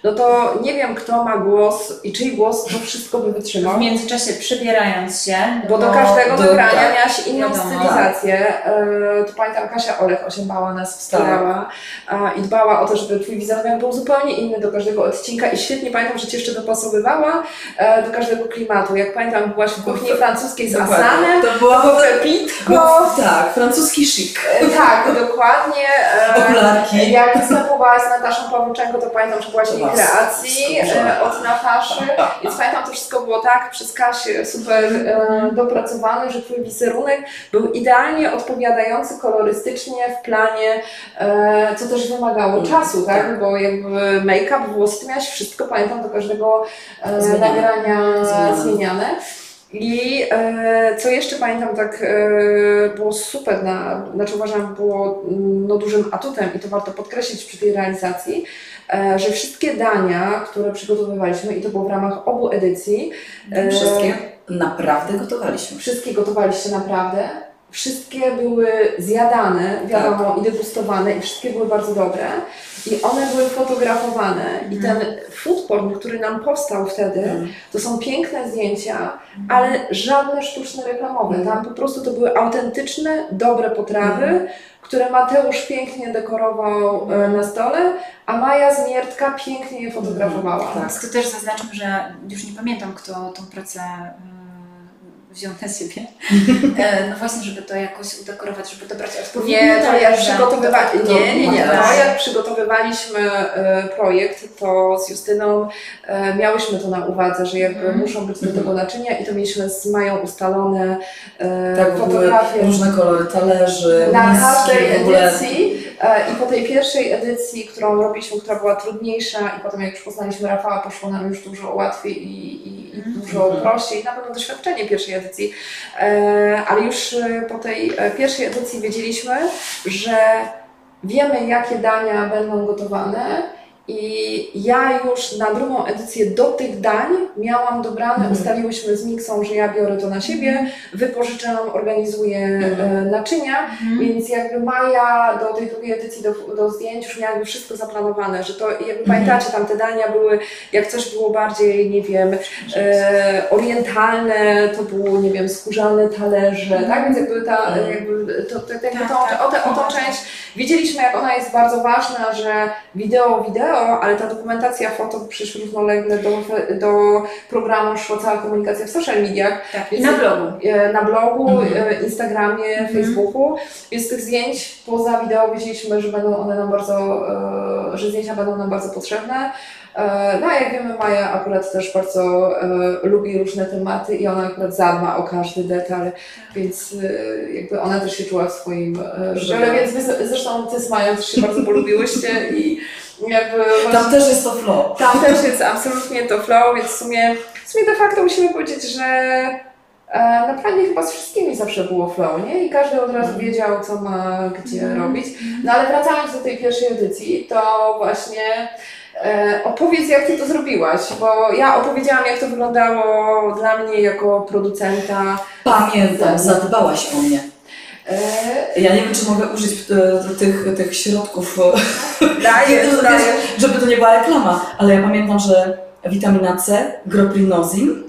no to nie wiem, kto ma głos i czyj głos to wszystko by wytrzymał. W międzyczasie przebierając się, Bo do każdego do- nagrania tak. miałaś inną Wiadomo. stylizację. E, To pamiętam, Kasia Olech osiębała nas, wspierała a, i dbała o to, żeby twój wizerunek był zupełnie inny do każdego odcinka i świetnie pamiętam, że cię jeszcze dopasowywała e, do każdego klimatu. Jak pamiętam, byłaś w kuchni francuskiej z Dokładnie. Asanem, To była było pepitko. Był- tak, francuski chic. Tak, dokładnie. Okularki. Jak występowałaś z Nataszą Pawluczenko, to pamiętam, że byłaś kreacji e, od Nataszy. Więc pamiętam, to wszystko było tak przez Kasię super e, dopracowane, że twój wizerunek był idealnie odpowiadający kolorystycznie w planie, e, co też wymagało Mm, czasu, tak? tak. Bo jakby make-up, włosy, miałaś wszystko, pamiętam, do każdego Zmieniane. nagrania Zmieniane. zmieniane. I e, co jeszcze pamiętam, tak e, było super, na, znaczy uważam, było mm, no, dużym atutem i to warto podkreślić przy tej realizacji, że wszystkie dania, które przygotowywaliśmy i to było w ramach obu edycji, e, Wszystkie naprawdę gotowaliśmy. wszystkie gotowaliście naprawdę. Wszystkie były zjadane, wiadomo, i degustowane i wszystkie były bardzo dobre. I one były fotografowane i ten food porn, który nam powstał wtedy, to są piękne zdjęcia, ale żadne sztuczne reklamowe. Tam po prostu to były autentyczne, dobre potrawy, które Mateusz pięknie dekorował e, na stole, a Maja Zmiertka pięknie je fotografowała. Tak. To też zaznaczmy, że już nie pamiętam, kto tą pracę wziął na siebie. E, no właśnie, żeby to jakoś udekorować, żeby dobrać odpowiednie Nie, to jak przygotowywaliśmy, to- nie, nie, nie, to- jak przygotowywaliśmy e, projekt, to z Justyną e, miałyśmy to na uwadze, że jakby Mhm. muszą być do tego naczynia i to mieliśmy z Mają ustalone Tak, fotografie. różne kolory talerzy, Na każdej edycji i po tej pierwszej edycji, którą robiliśmy, która była trudniejsza i potem jak już poznaliśmy Rafała, poszło nam już dużo łatwiej i, i, i Mhm. dużo prościej. Na pewno doświadczenie pierwszej edycji, e, ale już e, po tej e, pierwszej edycji wiedzieliśmy, że wiemy jakie dania będą gotowane i ja już na drugą edycję do tych dań miałam dobrane, Mhm. ustaliłyśmy z Miksą, że ja biorę to na siebie, wypożyczam, organizuję Mhm. e, naczynia, Mhm. więc jakby Maja do tej drugiej edycji, do, do zdjęć już miała jakby wszystko zaplanowane, że to jakby Mhm. pamiętacie, tam te dania były, jak coś było bardziej, nie wiem, e, orientalne, to było, nie wiem, skórzane talerze, tak? Więc jakby ta, Mhm. jakby to, to, jakby Tak, tą, tak. o, o tą część wiedzieliśmy, jak ona jest bardzo ważna, że wideo, wideo, ale ta dokumentacja foto przecież równolegle do, do programu szła cała komunikacja w social mediach, Tak, i Więc na blogu. e, na blogu, Mhm. e, Instagramie, Mhm. Facebooku. Więc tych zdjęć poza wideo wiedzieliśmy, że będą one nam bardzo, e, że zdjęcia będą nam bardzo potrzebne. E, No a jak wiemy, Maja akurat też bardzo e, lubi różne tematy i ona akurat zadba o każdy detal, więc e, jakby ona też się czuła w swoim e, życiole, więc wy, zresztą ty z Mają też się bardzo polubiłyście i jakby Tam też jest to flow. tam też jest absolutnie to flow, więc w sumie, w sumie de facto musimy powiedzieć, że e, naprawdę chyba z wszystkimi zawsze było flow, nie? I każdy od razu wiedział, co ma gdzie Mhm. robić. No ale wracając do tej pierwszej edycji, to właśnie opowiedz, jak Ty to zrobiłaś, bo ja opowiedziałam, jak to wyglądało dla mnie jako producenta. Pamiętam, zadbałaś o mnie. E, Ja nie wiem, czy mogę użyć e, tych, tych środków, e, daję, wiesz, daję. żeby to nie była reklama, ale ja pamiętam, że witamina C, groprinozin,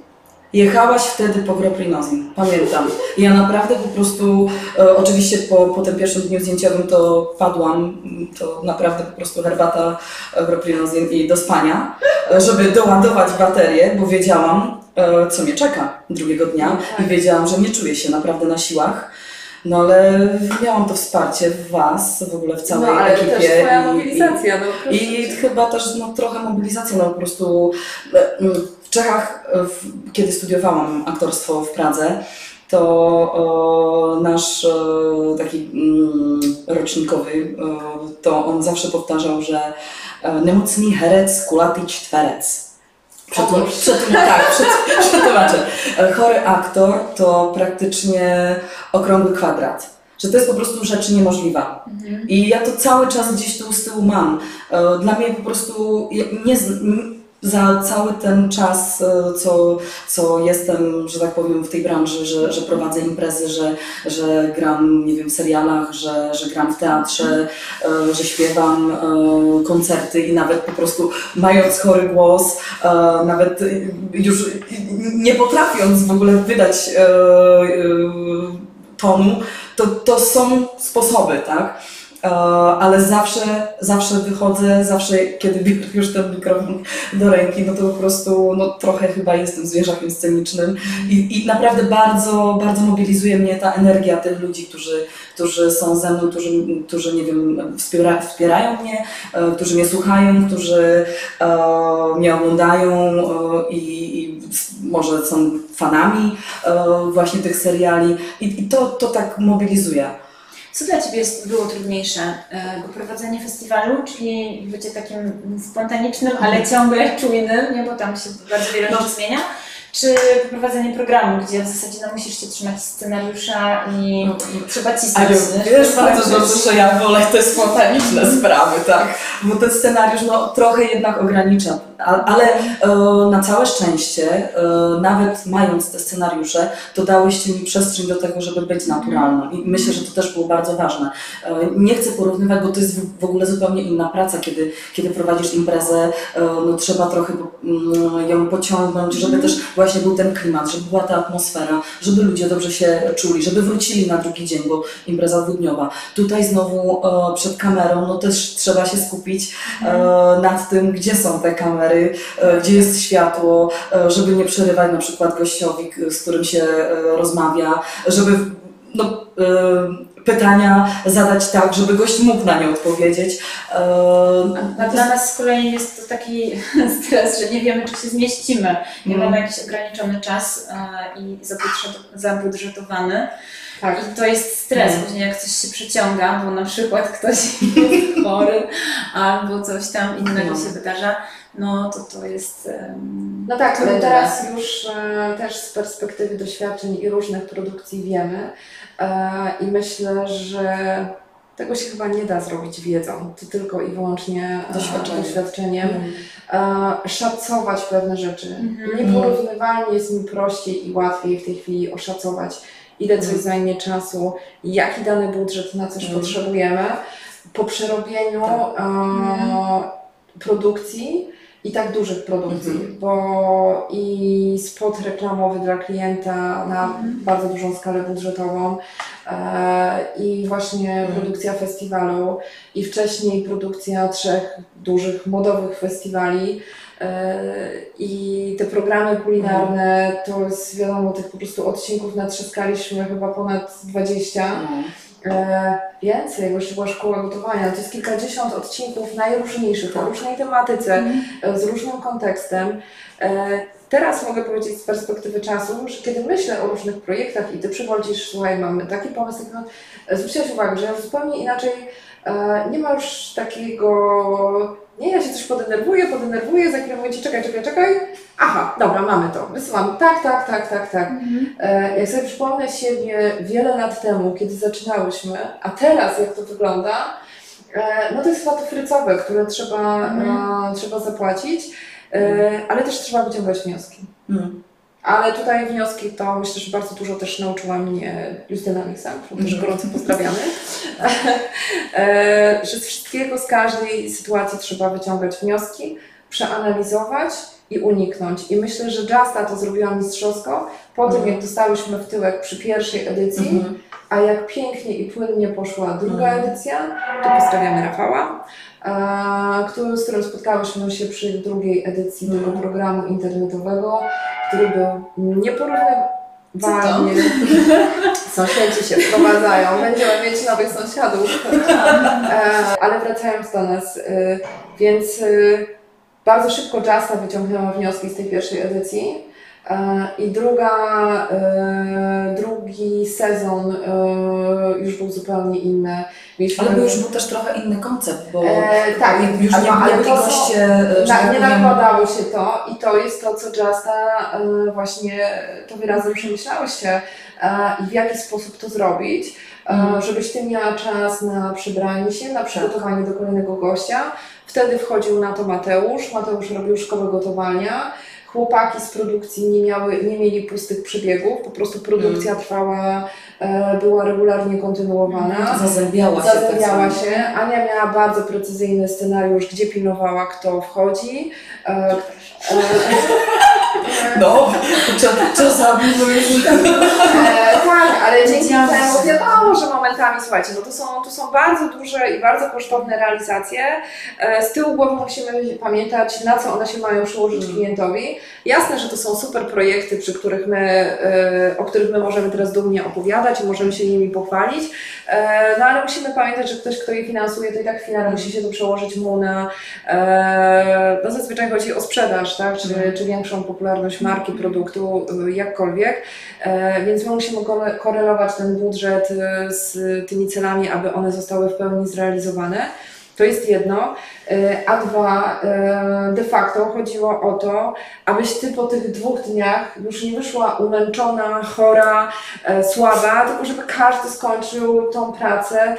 jechałaś wtedy po groprinozin, pamiętam. Ja naprawdę po prostu, e, oczywiście po, po tym pierwszym dniu zdjęciowym to padłam, to naprawdę po prostu herbata, e, groprinozin i do spania, e, żeby doładować baterię, bo wiedziałam, e, co mnie czeka drugiego dnia No i tak. wiedziałam, że nie czuję się naprawdę na siłach. No ale miałam to wsparcie w Was, w ogóle w całej No ale ekipie. też Twoja i- mobilizacja, no proszę I cię. chyba też no, trochę mobilizacja, no po prostu e, mm, Czechach, e, kiedy studiowałam aktorstwo w Pradze, to o, nasz e, taki mm, rocznikowy, e, to on zawsze powtarzał, że e, nemocný herec, kulatý czwerec. Przetłum- Otóż. przetłum- tak, przet- przetłumaczę. E, Chory aktor to praktycznie okrągły kwadrat. Że to jest po prostu rzecz niemożliwa. Mhm. I ja to cały czas gdzieś tu z tyłu mam. E, Dla mnie po prostu nie, za cały ten czas, e, co, co jestem, że tak powiem, w tej branży, że, że prowadzę imprezy, że, że gram, nie wiem, w serialach, że, że gram w teatrze, e, że śpiewam e, koncerty i nawet po prostu mając chory głos, nawet już nie potrafiąc w ogóle wydać tonu, to, to są sposoby, tak? E, ale zawsze, zawsze wychodzę, zawsze kiedy biorę już ten mikrofon do ręki, no to po prostu no, trochę chyba jestem zwierzakiem scenicznym i, i naprawdę bardzo, bardzo mobilizuje mnie ta energia tych ludzi, którzy, którzy są ze mną, którzy, którzy nie wiem, wspiera, wspierają mnie, e, którzy mnie słuchają, którzy e, mnie oglądają i, i może są fanami właśnie tych seriali i, i to, to tak mobilizuje. Co dla Ciebie było trudniejsze? E, prowadzenie festiwalu, czyli bycie takim spontanicznym, ale ciągle czujnym, nie? bo tam się bardzo wiele No. rzeczy zmienia. Czy poprowadzenie programu, gdzie w zasadzie no, musisz się trzymać scenariusza i trzeba Ale cisnąć. nie? wiesz bardzo dobrze, że ja wolę te spontaniczne sprawy, tak. Bo ten scenariusz no, trochę jednak ogranicza. Ale e, na całe szczęście, e, nawet mając te scenariusze, to dałyście mi przestrzeń do tego, żeby być naturalną. I myślę, że to też było bardzo ważne. E, nie chcę porównywać, bo to jest w, ogóle zupełnie inna praca, kiedy, kiedy prowadzisz imprezę, e, no, trzeba trochę mm, ją pociągnąć, żeby też właśnie był ten klimat, żeby była ta atmosfera, żeby ludzie dobrze się czuli, żeby wrócili na drugi dzień, bo impreza dwudniowa. Tutaj znowu e, przed kamerą, no też trzeba się skupić e, nad tym, gdzie są te kamery, e, gdzie jest światło, e, żeby nie przerywać na przykład gościowi, z którym się e, rozmawia, żeby no, e, pytania zadać tak, żeby gość mógł na nie odpowiedzieć. E, A dla nas z kolei jest to taki stres, że nie wiemy, czy się zmieścimy. Nie Mm. mamy jakiś ograniczony czas e, i zabudżet- zabudżetowany. Tak. I to jest stres, Mm. później jak coś się przeciąga, bo na przykład ktoś jest chory albo coś tam innego No. się wydarza, no to to jest... em, No tak, ale trudne. teraz już e, też z perspektywy doświadczeń i różnych produkcji wiemy e, i myślę, że tego się chyba nie da zrobić wiedzą, to tylko i wyłącznie e, Doświadczeniem. doświadczeniem. mm, E, szacować pewne rzeczy. Mhm. Nieporównywalnie jest mi prościej i łatwiej w tej chwili oszacować, ile coś Mhm. zajmie czasu, jaki dany budżet na coś Mhm. potrzebujemy. Po przerobieniu Tak. e, produkcji i tak dużych produkcji, Mhm. bo i spot reklamowy dla klienta na Mhm. bardzo dużą skalę budżetową e, i właśnie Mhm. produkcja festiwalu i wcześniej produkcja trzech dużych modowych festiwali e, i te programy kulinarne to jest wiadomo tych po prostu odcinków natrzaskaliśmy chyba ponad 20 no. E, więcej, bo jeszcze była szkoła gotowania. To jest kilkadziesiąt odcinków najróżniejszych, o różnej tematyce, e, z różnym kontekstem. E, teraz mogę powiedzieć z perspektywy czasu, że kiedy myślę o różnych projektach i Ty przychodzisz, słuchaj, mamy taki pomysł, taki pomysł, zwróciłaś uwagę, że ja zupełnie inaczej e, nie ma już takiego, nie, ja się coś podenerwuję, podenerwuję, za chwilę mówię Ci, czekaj, czekaj, czekaj, aha, dobra, mamy to, wysyłam, tak, tak, tak, tak, tak. E, Jak sobie przypomnę siebie wiele lat temu, kiedy zaczynałyśmy, a teraz jak to wygląda, e, no to jest to frycowe, które trzeba, Mhm. e, trzeba zapłacić, e, ale też trzeba wyciągać wnioski. Mm. Ale tutaj wnioski to myślę, że bardzo dużo też nauczyła mnie Justyna Miksa, którą też Mhm. gorąco pozdrawiamy, e, że z wszystkiego, z każdej sytuacji trzeba wyciągać wnioski, przeanalizować i uniknąć. I myślę, że Justa to zrobiła mistrzowsko po tym, Mhm. jak dostałyśmy w tyłek przy pierwszej edycji, Mhm. a jak pięknie i płynnie poszła druga Mhm. edycja, tu pozdrawiamy Rafała, który, z którym spotkałyśmy się przy drugiej edycji Mhm. tego programu internetowego, który był nieporównywalnie. Sąsiedzi się wprowadzają, będziemy mieć nowych sąsiadów. E, ale wracając do nas, e, więc e, bardzo szybko Justa wyciągnęła wnioski z tej pierwszej edycji. E, I druga, e, drugi sezon e, już był zupełnie inny. Mieliśmy Ale to już był też trochę inny koncept, bo E, tak, już nie, ale to goście, tak nie nakładało się to i to jest to, co Justa właśnie to wy razem przemyślałyście i w jaki sposób to zrobić, Mhm. żebyś ty miała czas na przebranie się, na przygotowanie do kolejnego gościa. Wtedy wchodził na to Mateusz, Mateusz robił szkołę gotowania. Chłopaki z produkcji nie, miały, nie mieli pustych przebiegów, po prostu produkcja trwała, e, była regularnie kontynuowana. zazębiała się. Zazębiała tak się. Ania miała bardzo precyzyjny scenariusz, gdzie pilnowała, kto wchodzi. E, e, No, czas- czasami to już... tak, ale dzięki Wiedziałam, temu wiadomo, że momentami, słuchajcie, no to są, to są bardzo duże i bardzo kosztowne realizacje. E, z tyłu głowy musimy pamiętać, na co one się mają przełożyć Mm. klientowi. Jasne, że to są super projekty, przy których my, e, o których my możemy teraz dumnie opowiadać i możemy się nimi pochwalić, e, no ale musimy pamiętać, że ktoś, kto je finansuje, to i tak w finale musi się to przełożyć mu na, no zazwyczaj chodzi o sprzedaż, tak, czy, Mhm. czy większą popularność marki, produktu, jakkolwiek, więc my musimy korelować ten budżet e, z tymi celami, aby one zostały w pełni zrealizowane. To jest jedno, e, a dwa, e, de facto chodziło o to, abyś ty po tych dwóch dniach już nie wyszła umęczona, chora, słaba, tylko żeby każdy skończył tą pracę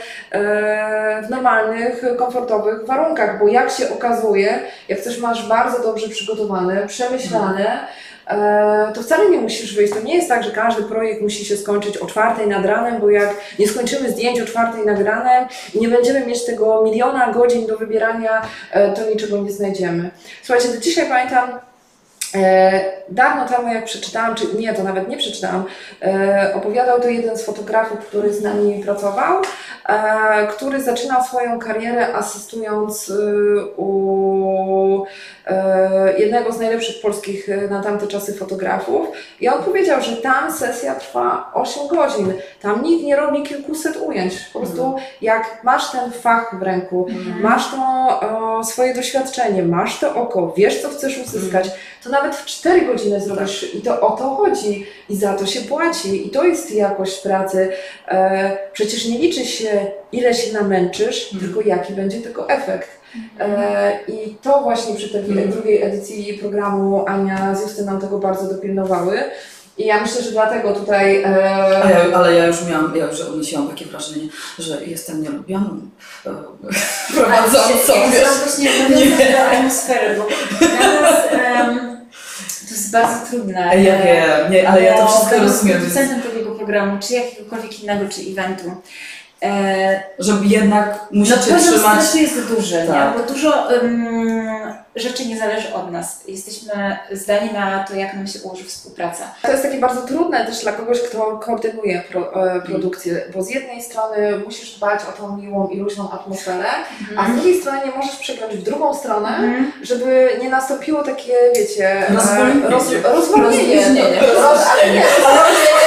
w normalnych, komfortowych warunkach, bo jak się okazuje, jak coś masz bardzo dobrze przygotowane, przemyślane, e, to wcale nie musisz wyjść. To nie jest tak, że każdy projekt musi się skończyć o czwartej nad ranem, bo jak nie skończymy zdjęć o czwartej nad ranem i nie będziemy mieć tego miliona godzin do wybierania, e, to niczego nie znajdziemy. Słuchajcie, do dzisiaj pamiętam, E, dawno temu, jak przeczytałam, czy nie, to nawet nie przeczytałam, e, opowiadał to jeden z fotografów, który z nami pracował, e, który zaczynał swoją karierę asystując e, u e, jednego z najlepszych polskich e, na tamte czasy fotografów. I on powiedział, że tam sesja trwa 8 godzin. Tam nikt nie robi kilkuset ujęć. Po prostu jak masz ten fach w ręku, masz to e, swoje doświadczenie, masz to oko, wiesz co chcesz uzyskać, to nawet w 4 godziny zrobisz i to o to chodzi i za to się płaci i to jest jakość pracy. E, przecież nie liczy się ile się namęczysz, tylko jaki będzie tego efekt. E, I to właśnie przy tej Mhm. drugiej edycji programu Ania z Justyną tego bardzo dopilnowały. I ja myślę, że dlatego tutaj e, A ja, ale ja już miałam, ja już odniesiłam takie wrażenie, że jestem nielubianą e, prowadzącą. Ja chciałam właśnie nawiązać do atmosfery, bo nas em, to jest bardzo trudne. Ja wiem, nie, ale ja to bo wszystko rozumiem. producentem takiego programu, czy jakiegokolwiek innego, czy eventu, e, Żeby jednak no musicie poziom trzymać. stresu jest duży, Tak. nie? bo dużo rzeczy nie zależy od nas. Jesteśmy zdani na to, jak nam się ułoży współpraca. To jest takie bardzo trudne też dla kogoś, kto koordynuje pro, e, produkcję, bo z jednej strony musisz dbać o tą miłą i luźną atmosferę, a z drugiej strony nie możesz przegrać w drugą stronę, Mhm. żeby nie nastąpiło takie, wiecie, e, Rozwolnienie. roz, rozwolnienie. Roz, ale nie, rozwolnienie,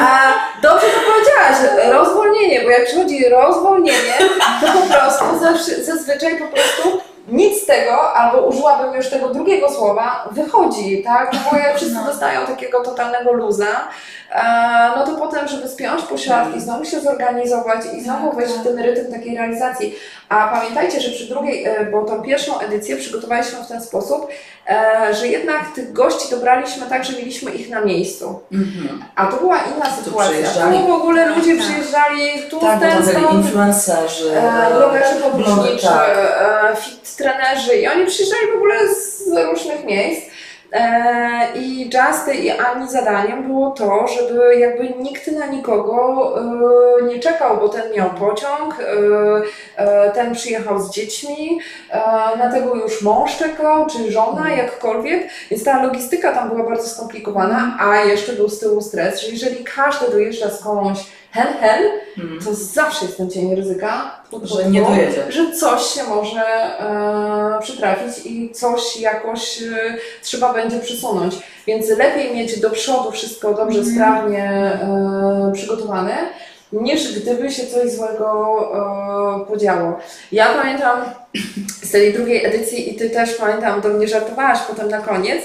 a dobrze to powiedziałaś, rozwolnienie, bo jak przychodzi rozwolnienie, to po prostu zazwyczaj po prostu nic z tego, albo użyłabym już tego drugiego słowa, wychodzi, tak? No bo jak wszyscy No. dostają takiego totalnego luza, e, no to potem, żeby spiąć pośladki, znowu się zorganizować i znowu Tak, wejść w tak. ten rytm takiej realizacji. A pamiętajcie, że przy drugiej, e, bo tą pierwszą edycję przygotowaliśmy w ten sposób, e, że jednak tych gości dobraliśmy tak, że mieliśmy ich na miejscu. Mhm. A to była inna sytuacja. przyjeżdżali. Tu w ogóle ludzie Tak. przyjeżdżali, tu Tak, ten stąd, influencerzy. e, blogerzy podróżniczy, tak. e, fit trenerzy i oni przyjeżdżali w ogóle z różnych miejsc. E, I Justy i Ani zadaniem było to, żeby jakby nikt na nikogo e, nie czekał, bo ten miał pociąg, e, ten przyjechał z dziećmi, na tego już mąż czekał, czy żona, jakkolwiek, więc ta logistyka tam była bardzo skomplikowana, a jeszcze był z tyłu stres, że jeżeli każdy dojeżdża skądś hen hen, Mhm. to zawsze jest ten cień ryzyka, Że nie dojedzie. że coś się może e, przytrafić i coś jakoś e, trzeba będzie przesunąć. Więc lepiej mieć do przodu wszystko dobrze, Mhm. sprawnie e, przygotowane, niż gdyby się coś złego e, podziało. Ja pamiętam z tej drugiej edycji i Ty też pamiętam, do mnie żartowałaś potem na koniec,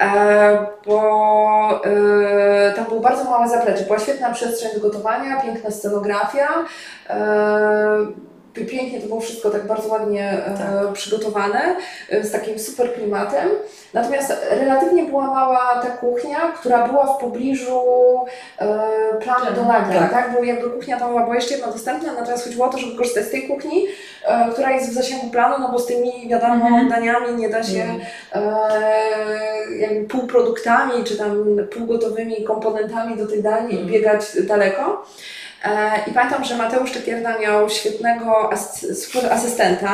e, bo e, tam było bardzo małe zaplecze. Była świetna przestrzeń do gotowania, piękna scenografia. E, Pięknie to było wszystko tak bardzo ładnie e, przygotowane, e, z takim super klimatem. Natomiast relatywnie była mała ta kuchnia, która była w pobliżu e, planu do nagrań, Tak. tak. Bo jakby kuchnia tam była jeszcze jedna dostępna, natomiast chodziło o to, żeby korzystać z tej kuchni, e, która jest w zasięgu planu, no bo z tymi wiadomo Mhm. daniami nie da się Mhm. e, jakby półproduktami, czy tam półgotowymi komponentami do tych dań Mhm. biegać daleko. E, I pamiętam, że Mateusz Czekierna miał świetnego as- super asystenta,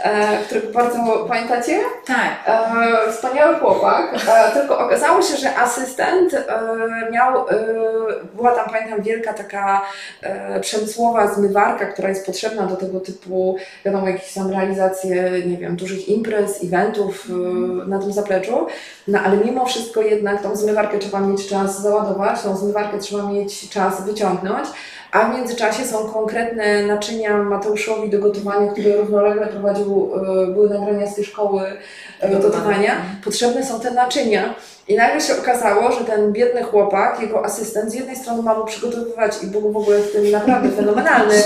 e, którego bardzo pamiętacie? Tak. E, wspaniały chłopak, tylko okazało się, że asystent miał, była tam pamiętam wielka taka przemysłowa zmywarka, która jest potrzebna do tego typu, wiadomo, jakieś tam realizacje, nie wiem, dużych imprez, eventów na tym zapleczu, no ale mimo wszystko jednak tą zmywarkę trzeba mieć czas załadować, tą zmywarkę trzeba mieć czas wyciągnąć, a w międzyczasie są konkretne naczynia Mateuszowi do gotowania, które równolegle prowadził, e, były nagrania z tej szkoły e, Gotowania. gotowania. Potrzebne są te naczynia. I nagle się okazało, że ten biedny chłopak, jego asystent, z jednej strony ma mu przygotowywać i był w ogóle w tym naprawdę fenomenalny.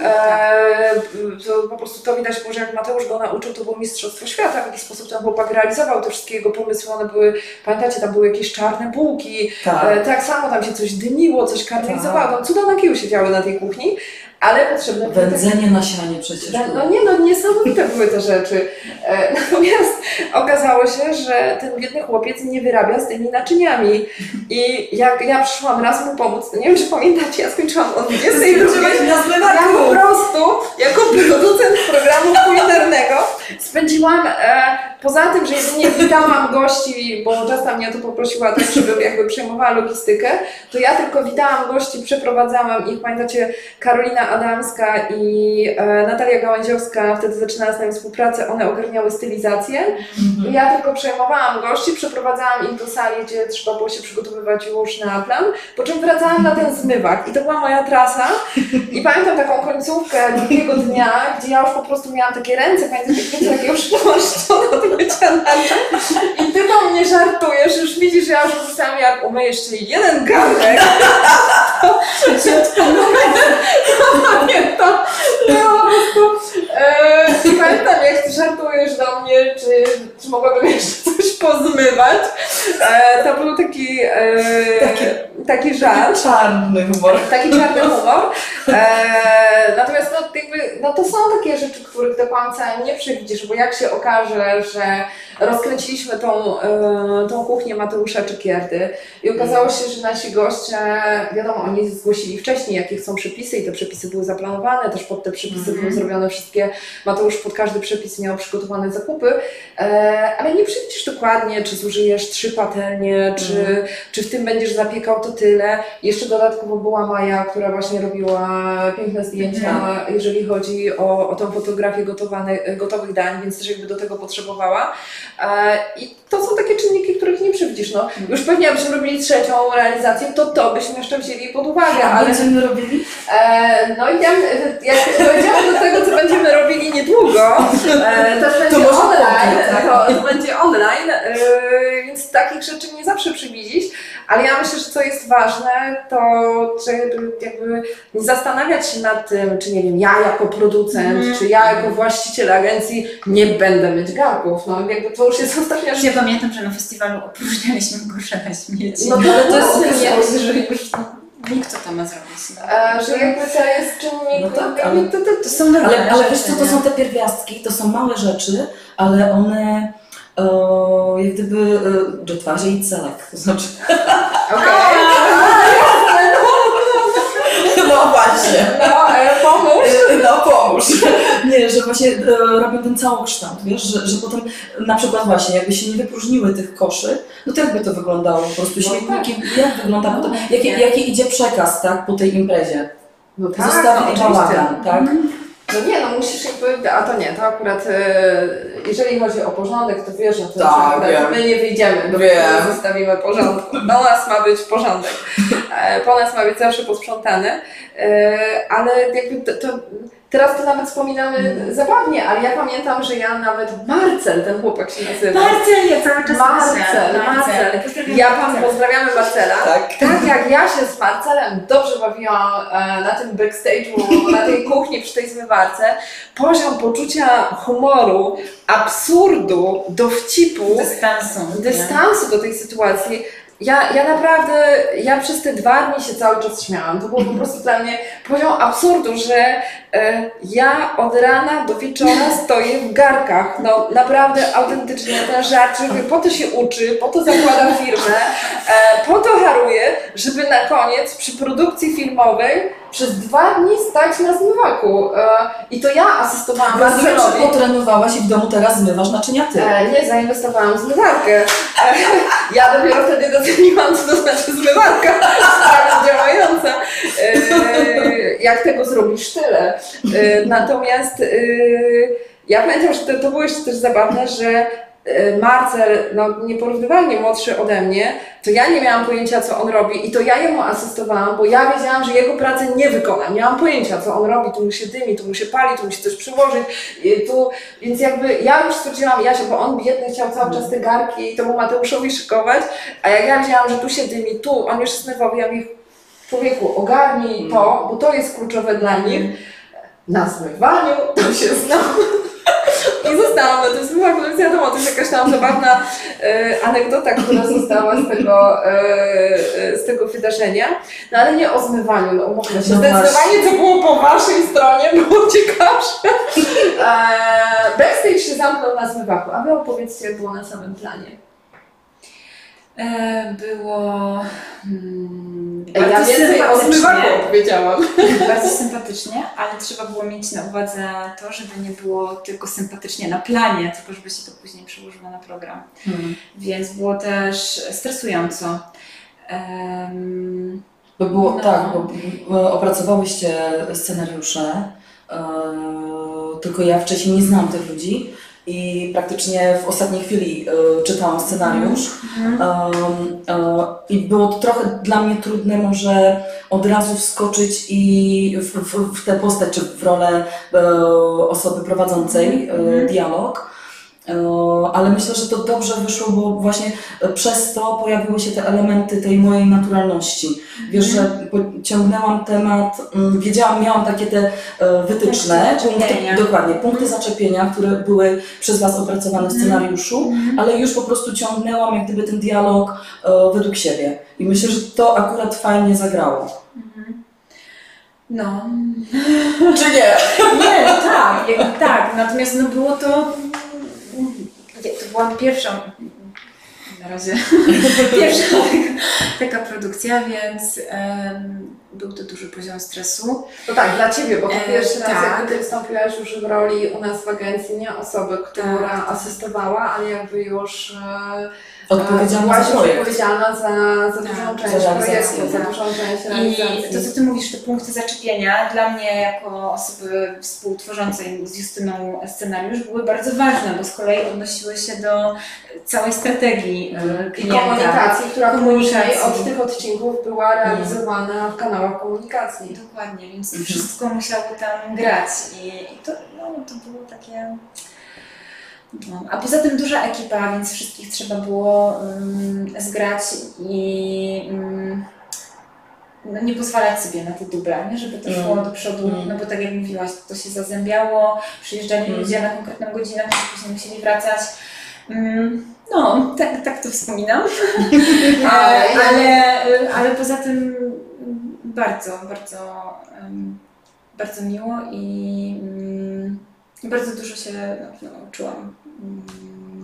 Tak. Eee, to po prostu to widać było, że jak Mateusz go nauczył, to było Mistrzostwo Świata, w jaki sposób ten chłopak realizował te wszystkie jego pomysły. One były, pamiętacie, tam były jakieś czarne bułki, Tak. e, tak samo tam się coś dymiło, coś karmelizowało, tam cuda na kiju się działy na tej kuchni, ale potrzebne były Wędzenie na sianie przecież. tak. No nie, no niesamowite były te rzeczy. E, Natomiast okazało się, że ten biedny chłopiec nie wyrabia z tymi naczyniami. I jak ja przyszłam raz mu pomóc, to nie wiem, czy pamiętacie, ja skończyłam o 22. Skończyłaś na Ja po prostu, jako producent programu kulinarnego, spędziłam, e, poza tym, że jedynie witałam gości, bo Justa mnie o to poprosiła też, żebym jakby przejmowała logistykę, to ja tylko witałam gości, przeprowadzałam ich, pamiętacie, Karolina Adamska i e, Natalia Gałęziowska, wtedy zaczynała z nami współpracę, one ogarniały stylizację. Mhm. Ja tylko przejmowałam gości, przeprowadzałam ich do sali, gdzie trzeba było się przygotowywać już na plan, po czym wracałam na ten zmywak i to była moja trasa. I pamiętam taką końcówkę drugiego dnia, gdzie ja już po prostu miałam takie ręce, pamiętam, jak wiecie, takie już namaszczone od wycianacza. I ty do mnie żartujesz, już widzisz, że ja już pisałam, jak umyję jeszcze jeden garnek, to pamiętam, to po prostu e, pamiętam, jak ty żartujesz do mnie, czy, czy mogłabym jeszcze coś pozmywać. E, to był taki, e, Taki- taki żart. Czarny humor. Taki czarny humor. E, natomiast no, jakby, no to są takie rzeczy, których do końca nie przewidzisz, bo jak się okaże, że rozkręciliśmy tą, e, tą kuchnię Mateusza Czekierdy i okazało się, że nasi goście, wiadomo, oni zgłosili wcześniej, jakie chcą przepisy i te przepisy były zaplanowane, też pod te przepisy Mhm. były zrobione wszystkie, Mateusz pod każdy przepis miał przygotowane zakupy, e, ale nie przewidzisz dokładnie, czy zużyjesz trzy patelnie, czy, Mhm. czy w tym będziesz zapiekał to tyle. Jeszcze dodatkowo była Maja, która właśnie robiła piękne zdjęcia, Mhm. jeżeli chodzi o, o tą fotografię gotowanych, gotowych dań, więc też jakby do tego potrzebowała. E, I to są takie czynniki, których nie przewidzisz. No, już pewnie jakbyśmy robili trzecią realizację, to to byśmy jeszcze wzięli pod uwagę, A ale będziemy robili? e, no i ja, jak dojdziemy do tego, co będziemy robili niedługo, e, też będzie może online, tak? to, to będzie online, e, więc takich rzeczy nie zawsze przewidzieć, ale ja myślę, że co jest ważne, to żeby jakby nie zastanawiać się nad tym, czy nie wiem, ja jako producent, Mhm. czy ja jako właściciel agencji nie będę mieć garków, no jakby to już jest ostatnia rzecz. Ja pamiętam, że na festiwalu opróżnialiśmy kosze na śmieci. No to, to jest nie, nie, że już no, nikt to ma zrobić. E, że jakby to jest czynnik, No tak, ale- to, to, To są normalne Ale, ale wiesz co, to są te pierwiastki, to są małe rzeczy, ale one o, jak gdyby e, Jetwarze i celek, to znaczy... Okej. No właśnie. No, e, pomóż. No pomóż. Nie, że właśnie e, robią ten całokształt, wiesz, że, że potem na przykład właśnie jakby się nie wypróżniły tych koszy, no to jakby to wyglądało po prostu No śmietniki, jak wygląda potem, No, jaki, jaki idzie przekaz, tak, po tej imprezie. No oczywiście. bałagan, tak? No nie, no musisz jakby, a to nie, to akurat e, jeżeli chodzi o porządek, to wiesz, no to Tak, że akurat wiem. my nie wyjdziemy, do Wiem. zostawimy porządku. Do nas ma być porządek, e, po nas ma być zawsze posprzątane, e, ale jakby to, to teraz to nawet wspominamy Mhm. zabawnie, ale ja pamiętam, że ja nawet Marcel, ten chłopak się nazywa. Marcel, ja cały czas Marcel. Marcel. Pozdrawiam Ja pan pozdrawiamy Marcela. Tak. Tak jak ja się z Marcelem dobrze bawiłam e, na tym backstage'u, na tej kuchni przy tej zmywarce, poziom poczucia humoru, absurdu, dowcipu, Dystansu. dystansu do tej sytuacji, ja, ja naprawdę, ja przez te dwa dni się cały czas śmiałam. To było po prostu dla mnie poziom absurdu, że e, ja od rana do wieczora stoję w garkach. No naprawdę autentycznie ten żart, żeby po to się uczy, po to zakłada firmę, e, po to haruje, żeby na koniec przy produkcji filmowej przez dwa dni stać na zmywaku. E, I to ja asystowałam Rozumiem, że Marcelowi. potrenowałaś i w domu teraz zmywasz naczynia ty. E, nie, zainwestowałam w zmywarkę. E, ja dopiero wtedy doceniłam, co to znaczy zmywarka sprawnie działająca. E, jak tego zrobisz, tyle. E, natomiast e, ja pamiętam, że to, to było jeszcze też zabawne, że Marcel, no nieporównywalnie młodszy ode mnie, to ja nie miałam pojęcia, co on robi i to ja jemu asystowałam, bo ja wiedziałam, że jego pracy nie wykonam. Nie mam pojęcia, co on robi, tu mu się dymi, tu mu się pali, tu musi coś przyłożyć, i tu, więc jakby ja już stwierdziłam, ja się, bo on biedny chciał cały czas te garki i to mu Mateuszowi szykować, a jak ja wiedziałam, że tu się dymi, tu, on już nerwowy, ja mówię, człowieku, ogarnij to, bo to jest kluczowe dla nich. Na zmywaniu to się znam. I zostałam, no to jest była kolekcja wiadomo, to jest jakaś tam zabawna e, anegdota, która została z tego, e, z tego wydarzenia. No ale nie o zmywaniu, no umówmy się. No Zdecydowanie co było po waszej stronie, było ciekawsze. E, backstage się zamknął na zmywaku, a wy opowiedzcie, jak było na samym planie. E, Było mm, Ja bardzo więcej o zmywaku opowiedziałam. Bardzo sympatycznie, ale trzeba było mieć na uwadze to, żeby nie było tylko sympatycznie na planie, tylko żeby się to później przełożyło na program. Hmm. Więc było też stresująco. Em, Bo było No. tak, bo opracowałyście scenariusze, e, tylko ja wcześniej nie znałam tych ludzi i praktycznie w ostatniej chwili e, czytałam scenariusz. mhm. Um, e, I było to trochę dla mnie trudne może od razu wskoczyć i w, w, w tę postać, czy w rolę e, osoby prowadzącej e, Mhm. dialog. E, Ale myślę, że to dobrze wyszło, bo właśnie przez to pojawiły się te elementy tej mojej naturalności. Wiesz, że ciągnęłam temat, mm, wiedziałam, miałam takie te e, wytyczne, Punkty dokładnie, punkty zaczepienia, które były przez Was opracowane w scenariuszu, ale już po prostu ciągnęłam jak gdyby ten dialog e, według siebie. I myślę, że to akurat fajnie zagrało. Mhm. No. Czy nie? Nie, tak, tak. Natomiast no było to. To była pierwsza. Na razie. Pierwsza taka, produkcja, więc em, był to duży poziom stresu. No tak, dla Ciebie, bo to E, pierwszy raz tak. jakby Ty wystąpiłaś już w roli u nas w agencji, nie osoby, która Tak. asystowała, ale jakby już e, Odpowiedzialna byłaś za projekt. odpowiedzialna za, za Tak, dużą za część realizację, projektu, za tak. dużą część I realizacji. to, co Ty mówisz, te punkty zaczepienia, dla mnie jako osoby współtworzącej z Justyną scenariusz były bardzo ważne, bo z kolei odnosiły się do całej strategii e, I klienta. komunikacji, która Komunikacji. od tych odcinków była realizowana w kanałach komunikacji. Dokładnie, więc to Mhm. wszystko musiało tam grać i, i to, no, to było takie... No. A poza tym duża ekipa, więc wszystkich trzeba było um, zgrać i um, no, nie pozwalać sobie na te duble, nie? żeby to Mm. szło do przodu, Mm. no bo tak jak mówiłaś, to się zazębiało, przyjeżdżali Mm. ludzie na konkretną godzinę, którzy później musieli wracać. Mm, No, tak, tak to wspominam. Ale- ale, ale, poza tym mm, bardzo, bardzo, em, bardzo miło i mm, bardzo dużo się no, nauczyłam. Mm,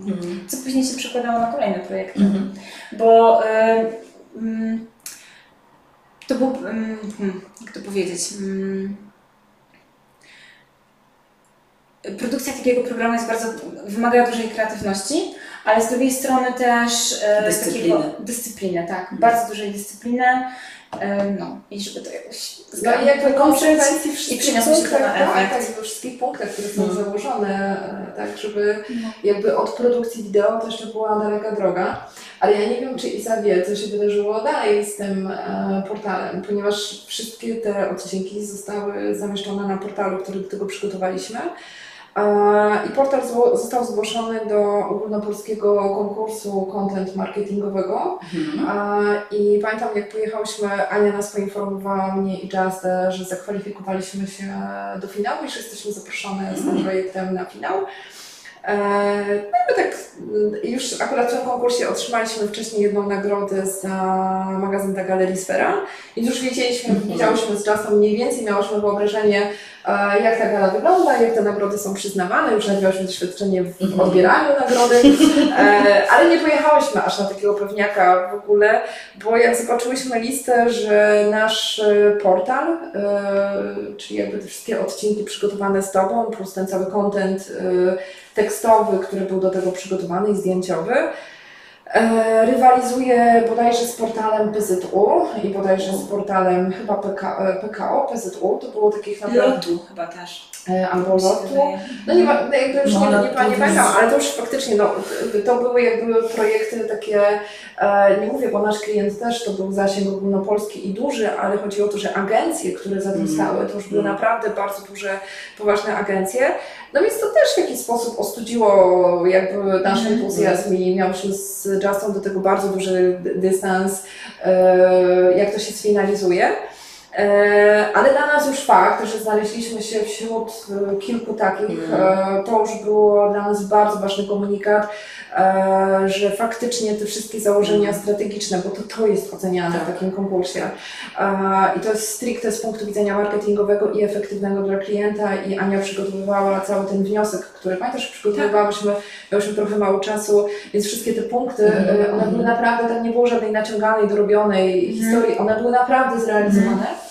Mhm. Co później się przekładało na kolejne projekty. Mhm. Bo em, mm, to był, hmm, jak to powiedzieć, mm, produkcja takiego programu jest bardzo, wymaga dużej kreatywności, ale z drugiej strony też e, Dyscypliny. takiego, dyscypliny, tak, bardzo dużej dyscypliny, no i żeby to jakoś No i jakby konsekwencji i wszystkich przyniosło się to punktach, na tak, efekt. tak, we wszystkich punktach, które są Mhm. założone, e, tak, żeby No. jakby od produkcji wideo to jeszcze była daleka droga, ale ja nie wiem, czy Isa wie, co się wydarzyło dalej z tym e, portalem, ponieważ wszystkie te odcinki zostały zamieszczone na portalu, który do tego przygotowaliśmy. I portal został zgłoszony do ogólnopolskiego konkursu content marketingowego. Mhm. I pamiętam, jak pojechałyśmy, Ania nas poinformowała mnie i Justę, że zakwalifikowaliśmy się do finału i że jesteśmy zaproszone z tym projektem na finał. E, No już akurat w tym konkursie otrzymaliśmy wcześniej jedną nagrodę za magazyn dla Galerii Sfera i już wiedzieliśmy, Mhm. widziałyśmy z Justą mniej więcej, miałyśmy wyobrażenie, e, jak ta gala wygląda, jak te nagrody są przyznawane, już nabywałyśmy doświadczenie w Mhm. odbieraniu nagrody, e, ale nie pojechałyśmy aż na takiego pewniaka w ogóle, bo jak zobaczyłyśmy listę, że nasz e, portal, czyli jakby te wszystkie odcinki przygotowane z Tobą, plus ten cały content tekstowy, który był do tego przygotowany i zdjęciowy, e, rywalizuje bodajże z portalem PZU i bodajże z portalem chyba PK, e, PKO, PZU, to było takich naprawdę Lotu chyba też. E, albo lotu. wydaje. No nie, no jakby już No, nie, nie, pamiętam, ale to już faktycznie, no, to były jakby projekty takie, e, nie mówię, bo nasz klient też to był zasięg ogólnopolski i duży, ale chodzi o to, że agencje, które za tym Mm. stały, to już były Mm. naprawdę bardzo duże, poważne agencje. No więc to też w jakiś sposób ostudziło jakby nasz Mhm. entuzjazm i miałyśmy z Justą do tego bardzo duży dy- dystans, e, jak to się sfinalizuje. E, Ale dla nas już fakt, że znaleźliśmy się wśród e, kilku takich, Mhm. e, to już było dla nas bardzo ważny komunikat, że faktycznie te wszystkie założenia Mhm. strategiczne, bo to, to jest oceniane w Tak. takim konkursie i to jest stricte z punktu widzenia marketingowego i efektywnego dla klienta i Ania przygotowywała cały ten wniosek, który pamiętasz, przygotowywałyśmy, miałyśmy trochę mało czasu, więc wszystkie te punkty, Mhm. one były naprawdę, tam nie było żadnej naciąganej, dorobionej historii, one były naprawdę zrealizowane.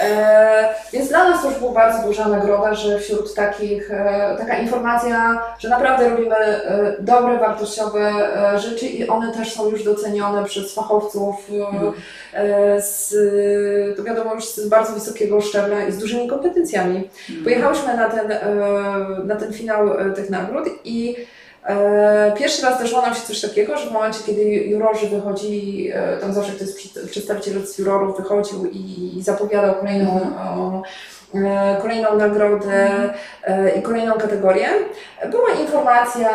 E, więc dla nas to już była bardzo duża nagroda, że wśród takich, e, taka informacja, że naprawdę robimy e, dobre, wartościowe rzeczy i one też są już docenione przez fachowców z, to wiadomo już z bardzo wysokiego szczebla i z dużymi kompetencjami. Pojechałyśmy na ten, na ten finał tych nagród i pierwszy raz zdarzyło nam się coś takiego, że w momencie, kiedy jurorzy wychodzili, e, tam zawsze ktoś z przedstawiciel z jurorów wychodził i zapowiadał kolejną, o, e, kolejną nagrodę e, i kolejną kategorię, była informacja,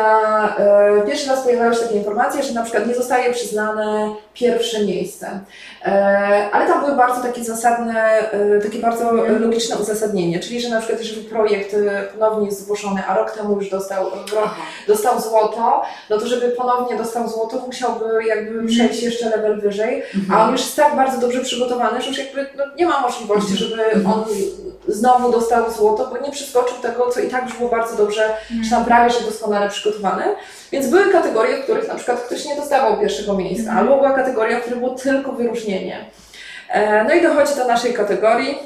e, pierwszy raz pojawiały się takie informacje, że na przykład nie zostaje przyznane pierwsze miejsce. E, Ale tam były bardzo takie zasadne, e, takie bardzo Mhm. logiczne uzasadnienie, czyli że na przykład jeżeli projekt e, ponownie jest zgłoszony, a rok temu już dostał, rok, dostał złoto, no to żeby ponownie dostał złoto, musiałby jakby Mhm. przejść jeszcze level wyżej, a on już jest tak bardzo dobrze przygotowany, że już jakby no, nie ma możliwości, żeby Mhm. on znowu dostał złoto, bo nie przeskoczył tego, co i tak już było bardzo dobrze, Mhm. czy tam prawie że doskonale przygotowane. Więc były kategorie, w których na przykład ktoś nie dostawał pierwszego miejsca, Mhm. albo była kategoria, w której było tylko wyróżnienie. E, No i dochodzi do naszej kategorii.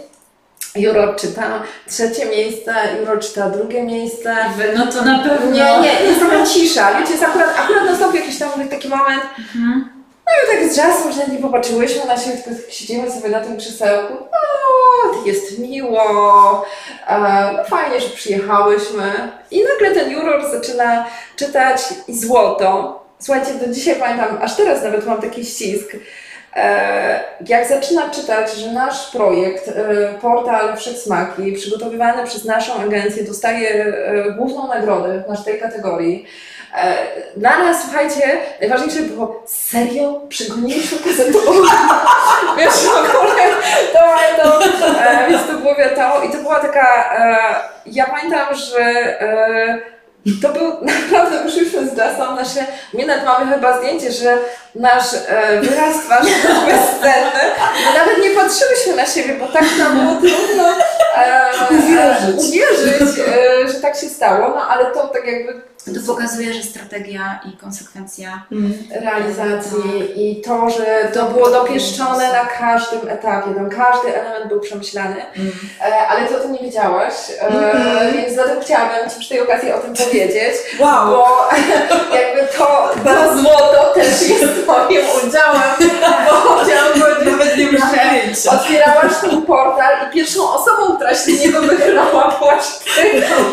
Juror czyta trzecie miejsce, Juror czyta drugie miejsce. Wy, no to na pewno. Nie, nie, jest taka cisza. Wiecie, jest akurat, akurat nastąpił jakiś tam taki moment, Mhm. No i tak z czasem, że nie popatrzyłyśmy na siebie, tylko tak siedzimy sobie na tym krzesełku. No, jest miło, e, no fajnie, że przyjechałyśmy. I nagle ten juror zaczyna czytać i złoto. Słuchajcie, do dzisiaj pamiętam, aż teraz nawet mam taki ścisk. E, Jak zaczyna czytać, że nasz projekt, e, portal Wszechsmaki, przygotowywany przez naszą agencję, dostaje główną nagrodę w naszej kategorii, Dla nas, słuchajcie, najważniejsze było, serio przygoniliśmy gazetową. Wiesz, w ogóle, to, to, e, więc to było wiadomo i to była taka, e, ja pamiętam, że e, to był, naprawdę wyszliśmy z Justą, nasze, my nawet mamy chyba zdjęcie, że nasz e, wyraz twarzy był bezcenny, bo nawet nie patrzyłyśmy na siebie, bo tak nam było trudno e, Uwierzyć. uwierzyć e, że tak się stało, no ale to tak jakby To pokazuje, że strategia i konsekwencja. realizacji i to, że to było dopieszczone na każdym etapie, tam każdy element był przemyślany, e, ale ty o tym nie wiedziałaś, e, Mhm. Chciałabym Ci przy tej okazji o tym powiedzieć, Wow! bo jakby to, to złoto też jest Twoim udziałem, bo chciałam powiedzieć, Nawet nie. Otwierałaś ten portal i pierwszą osobą, która się z niego wychylała byłaś ty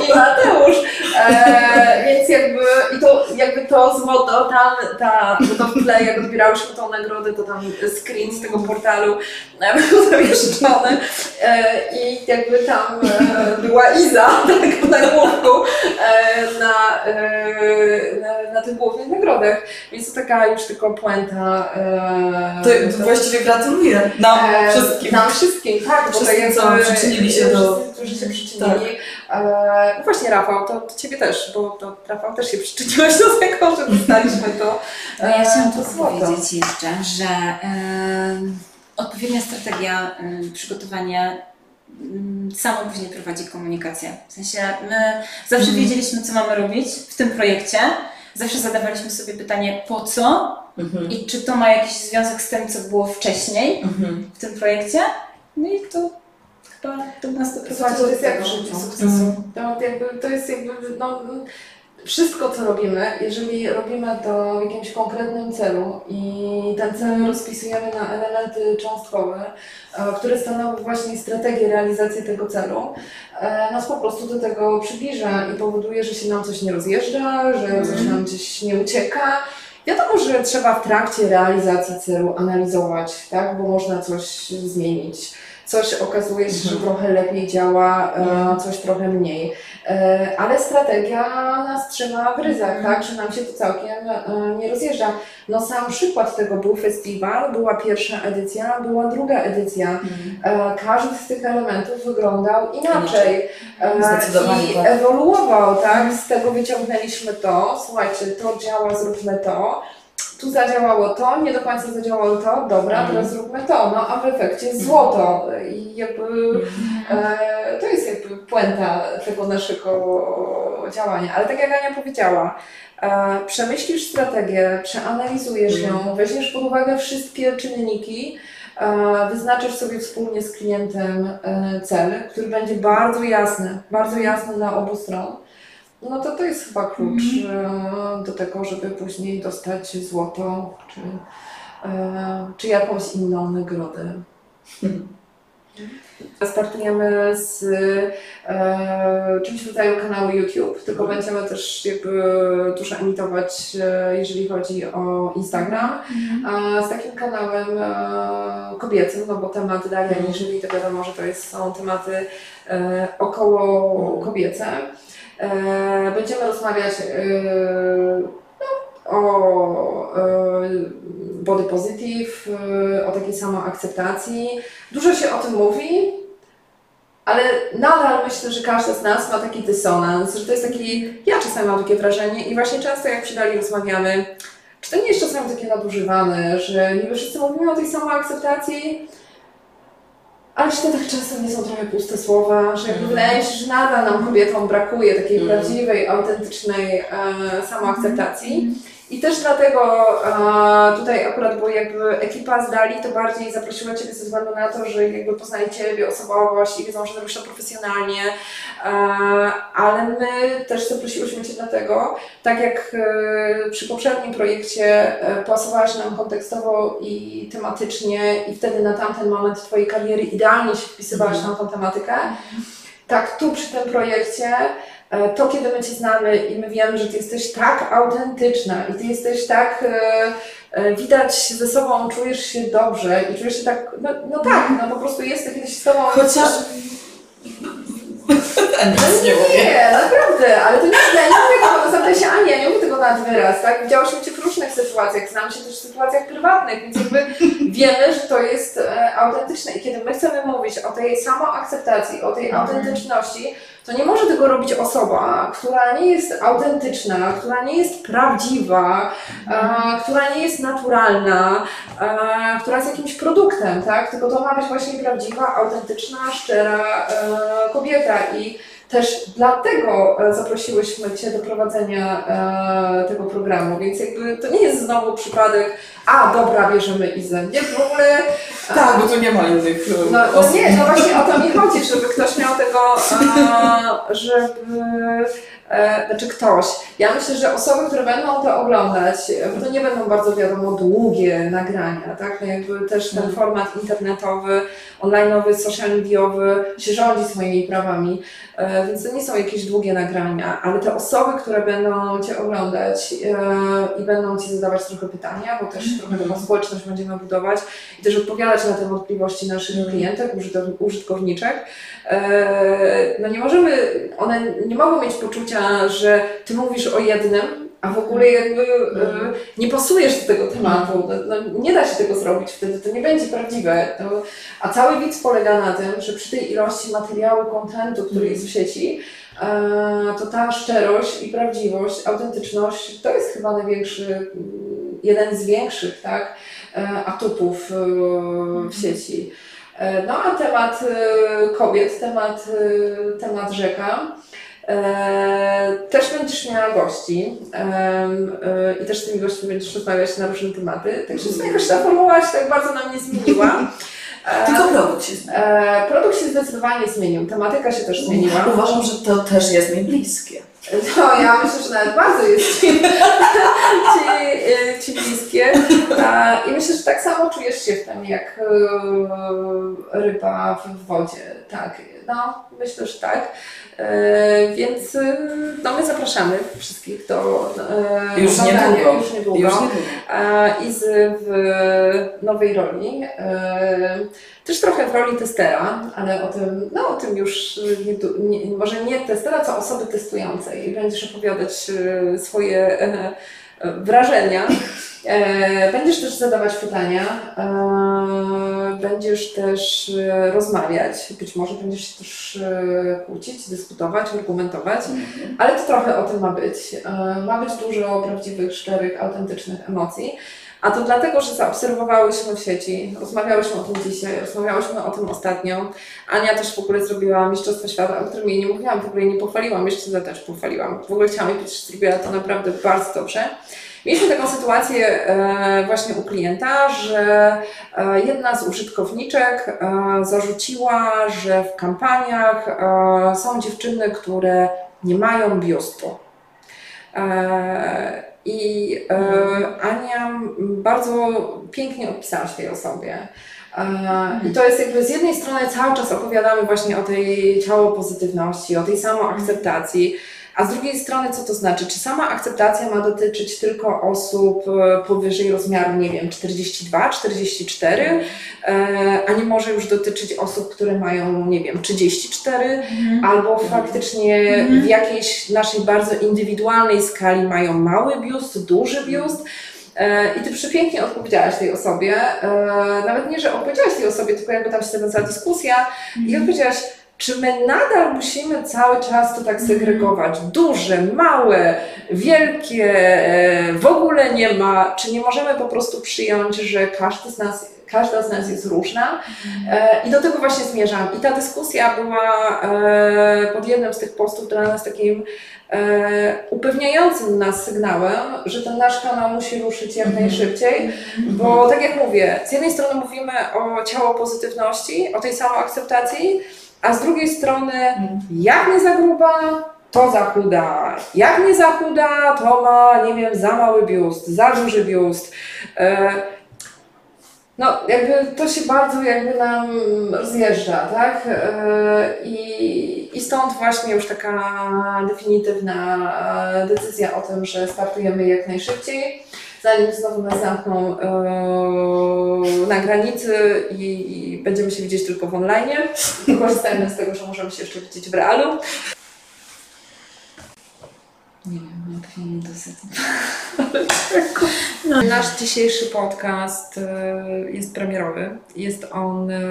i Mateusz. E, więc jakby, i to, jakby to złoto tam, ta, bo to w tle, jak odbierałyśmy tą nagrodę, to tam screen z tego portalu e, był zawieszczony e, i jakby tam e, była Iza tak, na główku e, na, e, na, na tych głównych nagrodach. Więc to taka już tylko puenta. E, To, to właściwie gratuluję nam E, wszystkim. Nam wszystkim, tak, bo tak co jakby, przyczynili się e, do- Wszyscy, którzy się przyczynili. E, no właśnie Rafał, to, to Ciebie też, bo to Rafał też się przyczyniłeś do tego, że dostaliśmy to. No ja chciałam to powiedzieć jeszcze, że odpowiednia strategia przygotowania samo później prowadzi komunikację. W sensie my zawsze Mhm. wiedzieliśmy, co mamy robić w tym projekcie. Zawsze zadawaliśmy sobie pytanie, po co Mhm. i czy to ma jakiś związek z tym, co było wcześniej Mhm. w tym projekcie. No i to chyba to nas Słuchajcie, to jest jak w do życiu tego. sukcesu. To, jakby, to jest jakby, no, wszystko, co robimy, jeżeli robimy to w jakimś konkretnym celu i ten cel rozpisujemy na elementy cząstkowe, e, które stanowią właśnie strategię realizacji tego celu, e, nas po prostu do tego przybliża i powoduje, że się nam coś nie rozjeżdża, że coś nam gdzieś nie ucieka. Wiadomo, że trzeba w trakcie realizacji celu analizować, tak? bo można coś zmienić. Coś okazuje się, że trochę lepiej działa, e, coś trochę mniej. E, Ale strategia nas trzyma w ryzach, tak? że nam się to całkiem e, nie rozjeżdża. No sam przykład tego był festiwal, była pierwsza edycja, była druga edycja. E, Każdy z tych elementów wyglądał inaczej. Zdecydowanie I tak. ewoluował, tak? Z tego wyciągnęliśmy to, słuchajcie, to działa, zróbmy to. Tu zadziałało to, nie do końca zadziałało to, dobra, Mhm. teraz zróbmy to. No a w efekcie jest złoto. I jakby e, to jest jakby puenta tego naszego działania. Ale tak jak Ania powiedziała, e, przemyślisz strategię, przeanalizujesz ją, weźmiesz pod uwagę wszystkie czynniki, e, wyznaczysz sobie wspólnie z klientem e, cel, który będzie bardzo jasny, bardzo jasny dla obu stron. No to to jest chyba klucz e, do tego, żeby później dostać złoto czy, e, czy jakąś inną nagrodę. Startujemy z e, czymś w rodzaju kanału YouTube, tylko będziemy też jakby dużo emitować, e, jeżeli chodzi o Instagram, a z takim kanałem e, kobiecym, no bo temat Daria Niżyli, to wiadomo, że to jest, są tematy e, około kobiece. E, będziemy rozmawiać e, no, o e, body positive, o takiej samoakceptacji. Dużo się o tym mówi, ale nadal myślę, że każdy z nas ma taki dysonans, że to jest taki, ja czasami mam takie wrażenie i właśnie często jak przy Dali rozmawiamy, czy to nie jest czasami takie nadużywane, że niby wszyscy mówimy o tej samoakceptacji, ale czy to tak często nie są trochę puste słowa, że jakby wydaje mi się, że nadal nam kobietom brakuje takiej Mhm. prawdziwej, autentycznej e, samoakceptacji. I też dlatego e, tutaj akurat, bo jakby ekipa z Dali to bardziej zaprosiła Ciebie ze względu na to, że jakby poznali Ciebie osobowość i wiedzą, że robisz to profesjonalnie, e, ale my też zaprosiłyśmy Cię dlatego, tak jak e, przy poprzednim projekcie e, pasowałaś nam kontekstowo i tematycznie i wtedy na tamten moment Twojej kariery idealnie się wpisywałaś w tą tematykę, tak tu przy tym projekcie to, kiedy my Cię znamy i my wiemy, że Ty jesteś tak autentyczna i Ty jesteś tak, e, e, widać ze sobą, czujesz się dobrze i czujesz się tak, no, no tak, no po prostu jesteś z Tobą... Chociaż... Nic nie mówię. Nie, naprawdę, ale to nie, ja nie mówię no zapytaj się Ani, ja nie nad wyraz, tak? Widziałyśmy Cię w różnych sytuacjach, znamy się też w sytuacjach prywatnych, więc jakby wiemy, że to jest e, autentyczne. I kiedy my chcemy mówić o tej samoakceptacji, o tej autentyczności, to nie może tego robić osoba, która nie jest autentyczna, która nie jest prawdziwa, e, która nie jest naturalna, e, która jest jakimś produktem, tak? Tylko to ma być właśnie prawdziwa, autentyczna, szczera e, kobieta. I też dlatego e, zaprosiłyśmy Cię do prowadzenia e, tego programu, więc jakby to nie jest znowu przypadek, a dobra, bierzemy Izę. Nie, w ogóle... e, Tak, bo tu nie ma innych e, no, no osób. nie, no właśnie o to mi chodzi, żeby ktoś miał tego, e, żeby, e, znaczy ktoś. Ja myślę, że osoby, które będą to oglądać, bo to nie będą bardzo wiadomo długie nagrania, tak? No jakby też ten Mhm. format internetowy, online'owy, social mediowy się rządzi swoimi prawami, więc to nie są jakieś długie nagrania, ale te osoby, które będą Cię oglądać e, i będą Ci zadawać trochę pytania, bo też trochę taką społeczność będziemy budować i też odpowiadać na te wątpliwości naszych Mhm. klientek, użytkowniczek. E, No nie możemy, one nie mogą mieć poczucia, że Ty mówisz o jednym, a w ogóle jakby e, Mhm. nie pasujesz do tego tematu. No, no, nie da się tego zrobić wtedy, to nie będzie prawdziwe. To, a cały widz polega na tym, że przy tej ilości materiału, kontentu, który jest w sieci, e, to ta szczerość i prawdziwość, autentyczność to jest chyba największy, mm, jeden z większych tak, e, atutów w sieci. E, No a temat kobiet, temat, temat rzeka. E, też będziesz miała gości e, i też z tymi gośćmi będziesz rozmawiać na różne tematy. Także sumie jakoś ta formuła się tak bardzo nam nie zmieniła. E, Tylko produkt się zmienia. e, produkt się zdecydowanie zmienił, tematyka się też zmieniła. Uważam, że to też jest mi bliskie. No, ja myślę, że nawet bardzo jest ci, ci, ci bliskie. I myślę, że tak samo czujesz się w tym, jak ryba w wodzie. Tak, no, myślę, że tak. E, więc y, no, my zapraszamy wszystkich do e, Już niedługo. Już niedługo. Już niedługo. E, Izy w nowej roli. E, Też trochę w roli testera, ale o tym, no, o tym już nie, nie, może nie testera, co osoby testującej. Będziesz opowiadać e, swoje e, wrażenia. E, Będziesz też zadawać pytania, e, będziesz też e, rozmawiać, być może będziesz się też kłócić, dyskutować, argumentować. Ale to trochę o tym ma być. Ma być dużo prawdziwych, szczerych, autentycznych emocji. A to dlatego, że zaobserwowałyśmy w sieci, rozmawiałyśmy o tym dzisiaj, rozmawiałyśmy o tym ostatnio. Ania też w ogóle zrobiła Mistrzostwo Świata, o którym jej nie mówiłam, w ogóle jej nie pochwaliłam, jeszcze za też pochwaliłam. W ogóle chciałam jej powiedzieć, że zrobiła to naprawdę bardzo dobrze. Mieliśmy taką sytuację e, właśnie u klienta, że e, jedna z użytkowniczek e, zarzuciła, że w kampaniach są dziewczyny, które nie mają biustu. I Ania bardzo pięknie opisałaś tej osobie. I to jest jakby z jednej strony cały czas opowiadamy właśnie o tej ciało pozytywności, o tej samoakceptacji, a z drugiej strony co to znaczy? Czy sama akceptacja ma dotyczyć tylko osób e, powyżej rozmiaru, nie wiem, 42, 44, e, a nie może już dotyczyć osób, które mają, nie wiem, 34, albo faktycznie Mhm. w jakiejś naszej bardzo indywidualnej skali mają mały biust, duży biust. E, I ty przepięknie odpowiedziałaś tej osobie. Nawet nie, że odpowiedziałaś tej osobie, tylko jakby tam się zawiązała dyskusja i odpowiedziałaś, czy my nadal musimy cały czas to tak segregować? Duże, małe, wielkie, e, w ogóle nie ma. Czy nie możemy po prostu przyjąć, że każdy z nas, każda z nas jest różna? E, I do tego właśnie zmierzam. I ta dyskusja była e, pod jednym z tych postów dla nas takim upewniającym nas sygnałem, że ten nasz kanał musi ruszyć jak Mhm. najszybciej, bo tak jak mówię, z jednej strony mówimy o ciało pozytywności, o tej samoakceptacji, a z drugiej strony jak nie za gruba, to za chuda. Jak nie za chuda, to ma, nie wiem, za mały biust, za duży biust. E, no, jakby to się bardzo jakby nam rozjeżdża, tak? E, I, I stąd właśnie już taka definitywna decyzja o tym, że startujemy jak najszybciej, zanim znowu nas zamkną e, na granicy i, i będziemy się widzieć tylko w online. Korzystajmy z tego, że możemy się jeszcze widzieć w realu. Nie wiem, jak film dosyć. Nasz dzisiejszy podcast e, jest premierowy. Jest on e,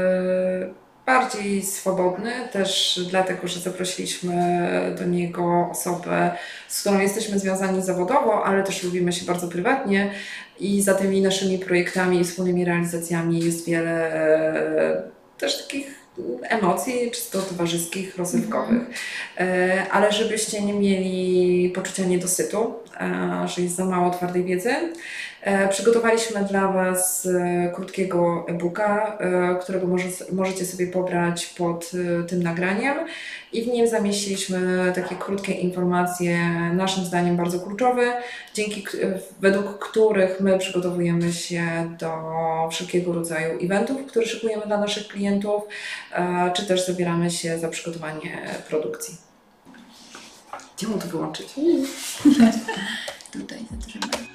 bardziej swobodny, też dlatego, że zaprosiliśmy do niego osobę, z którą jesteśmy związani zawodowo, ale też lubimy się bardzo prywatnie i za tymi naszymi projektami i wspólnymi realizacjami jest wiele e, też takich emocji, czysto towarzyskich, rozrywkowych. E, Ale żebyście nie mieli poczucia niedosytu, e, że jest za mało twardej wiedzy, przygotowaliśmy dla Was e, krótkiego e-booka, e, którego może, możecie sobie pobrać pod e, tym nagraniem i w nim zamieściliśmy takie krótkie informacje, naszym zdaniem bardzo kluczowe, dzięki, według których my przygotowujemy się do wszelkiego rodzaju eventów, które szykujemy dla naszych klientów, e, czy też zabieramy się za przygotowanie produkcji. Gdzie mu to wyłączyć? Tutaj zatrzymaj.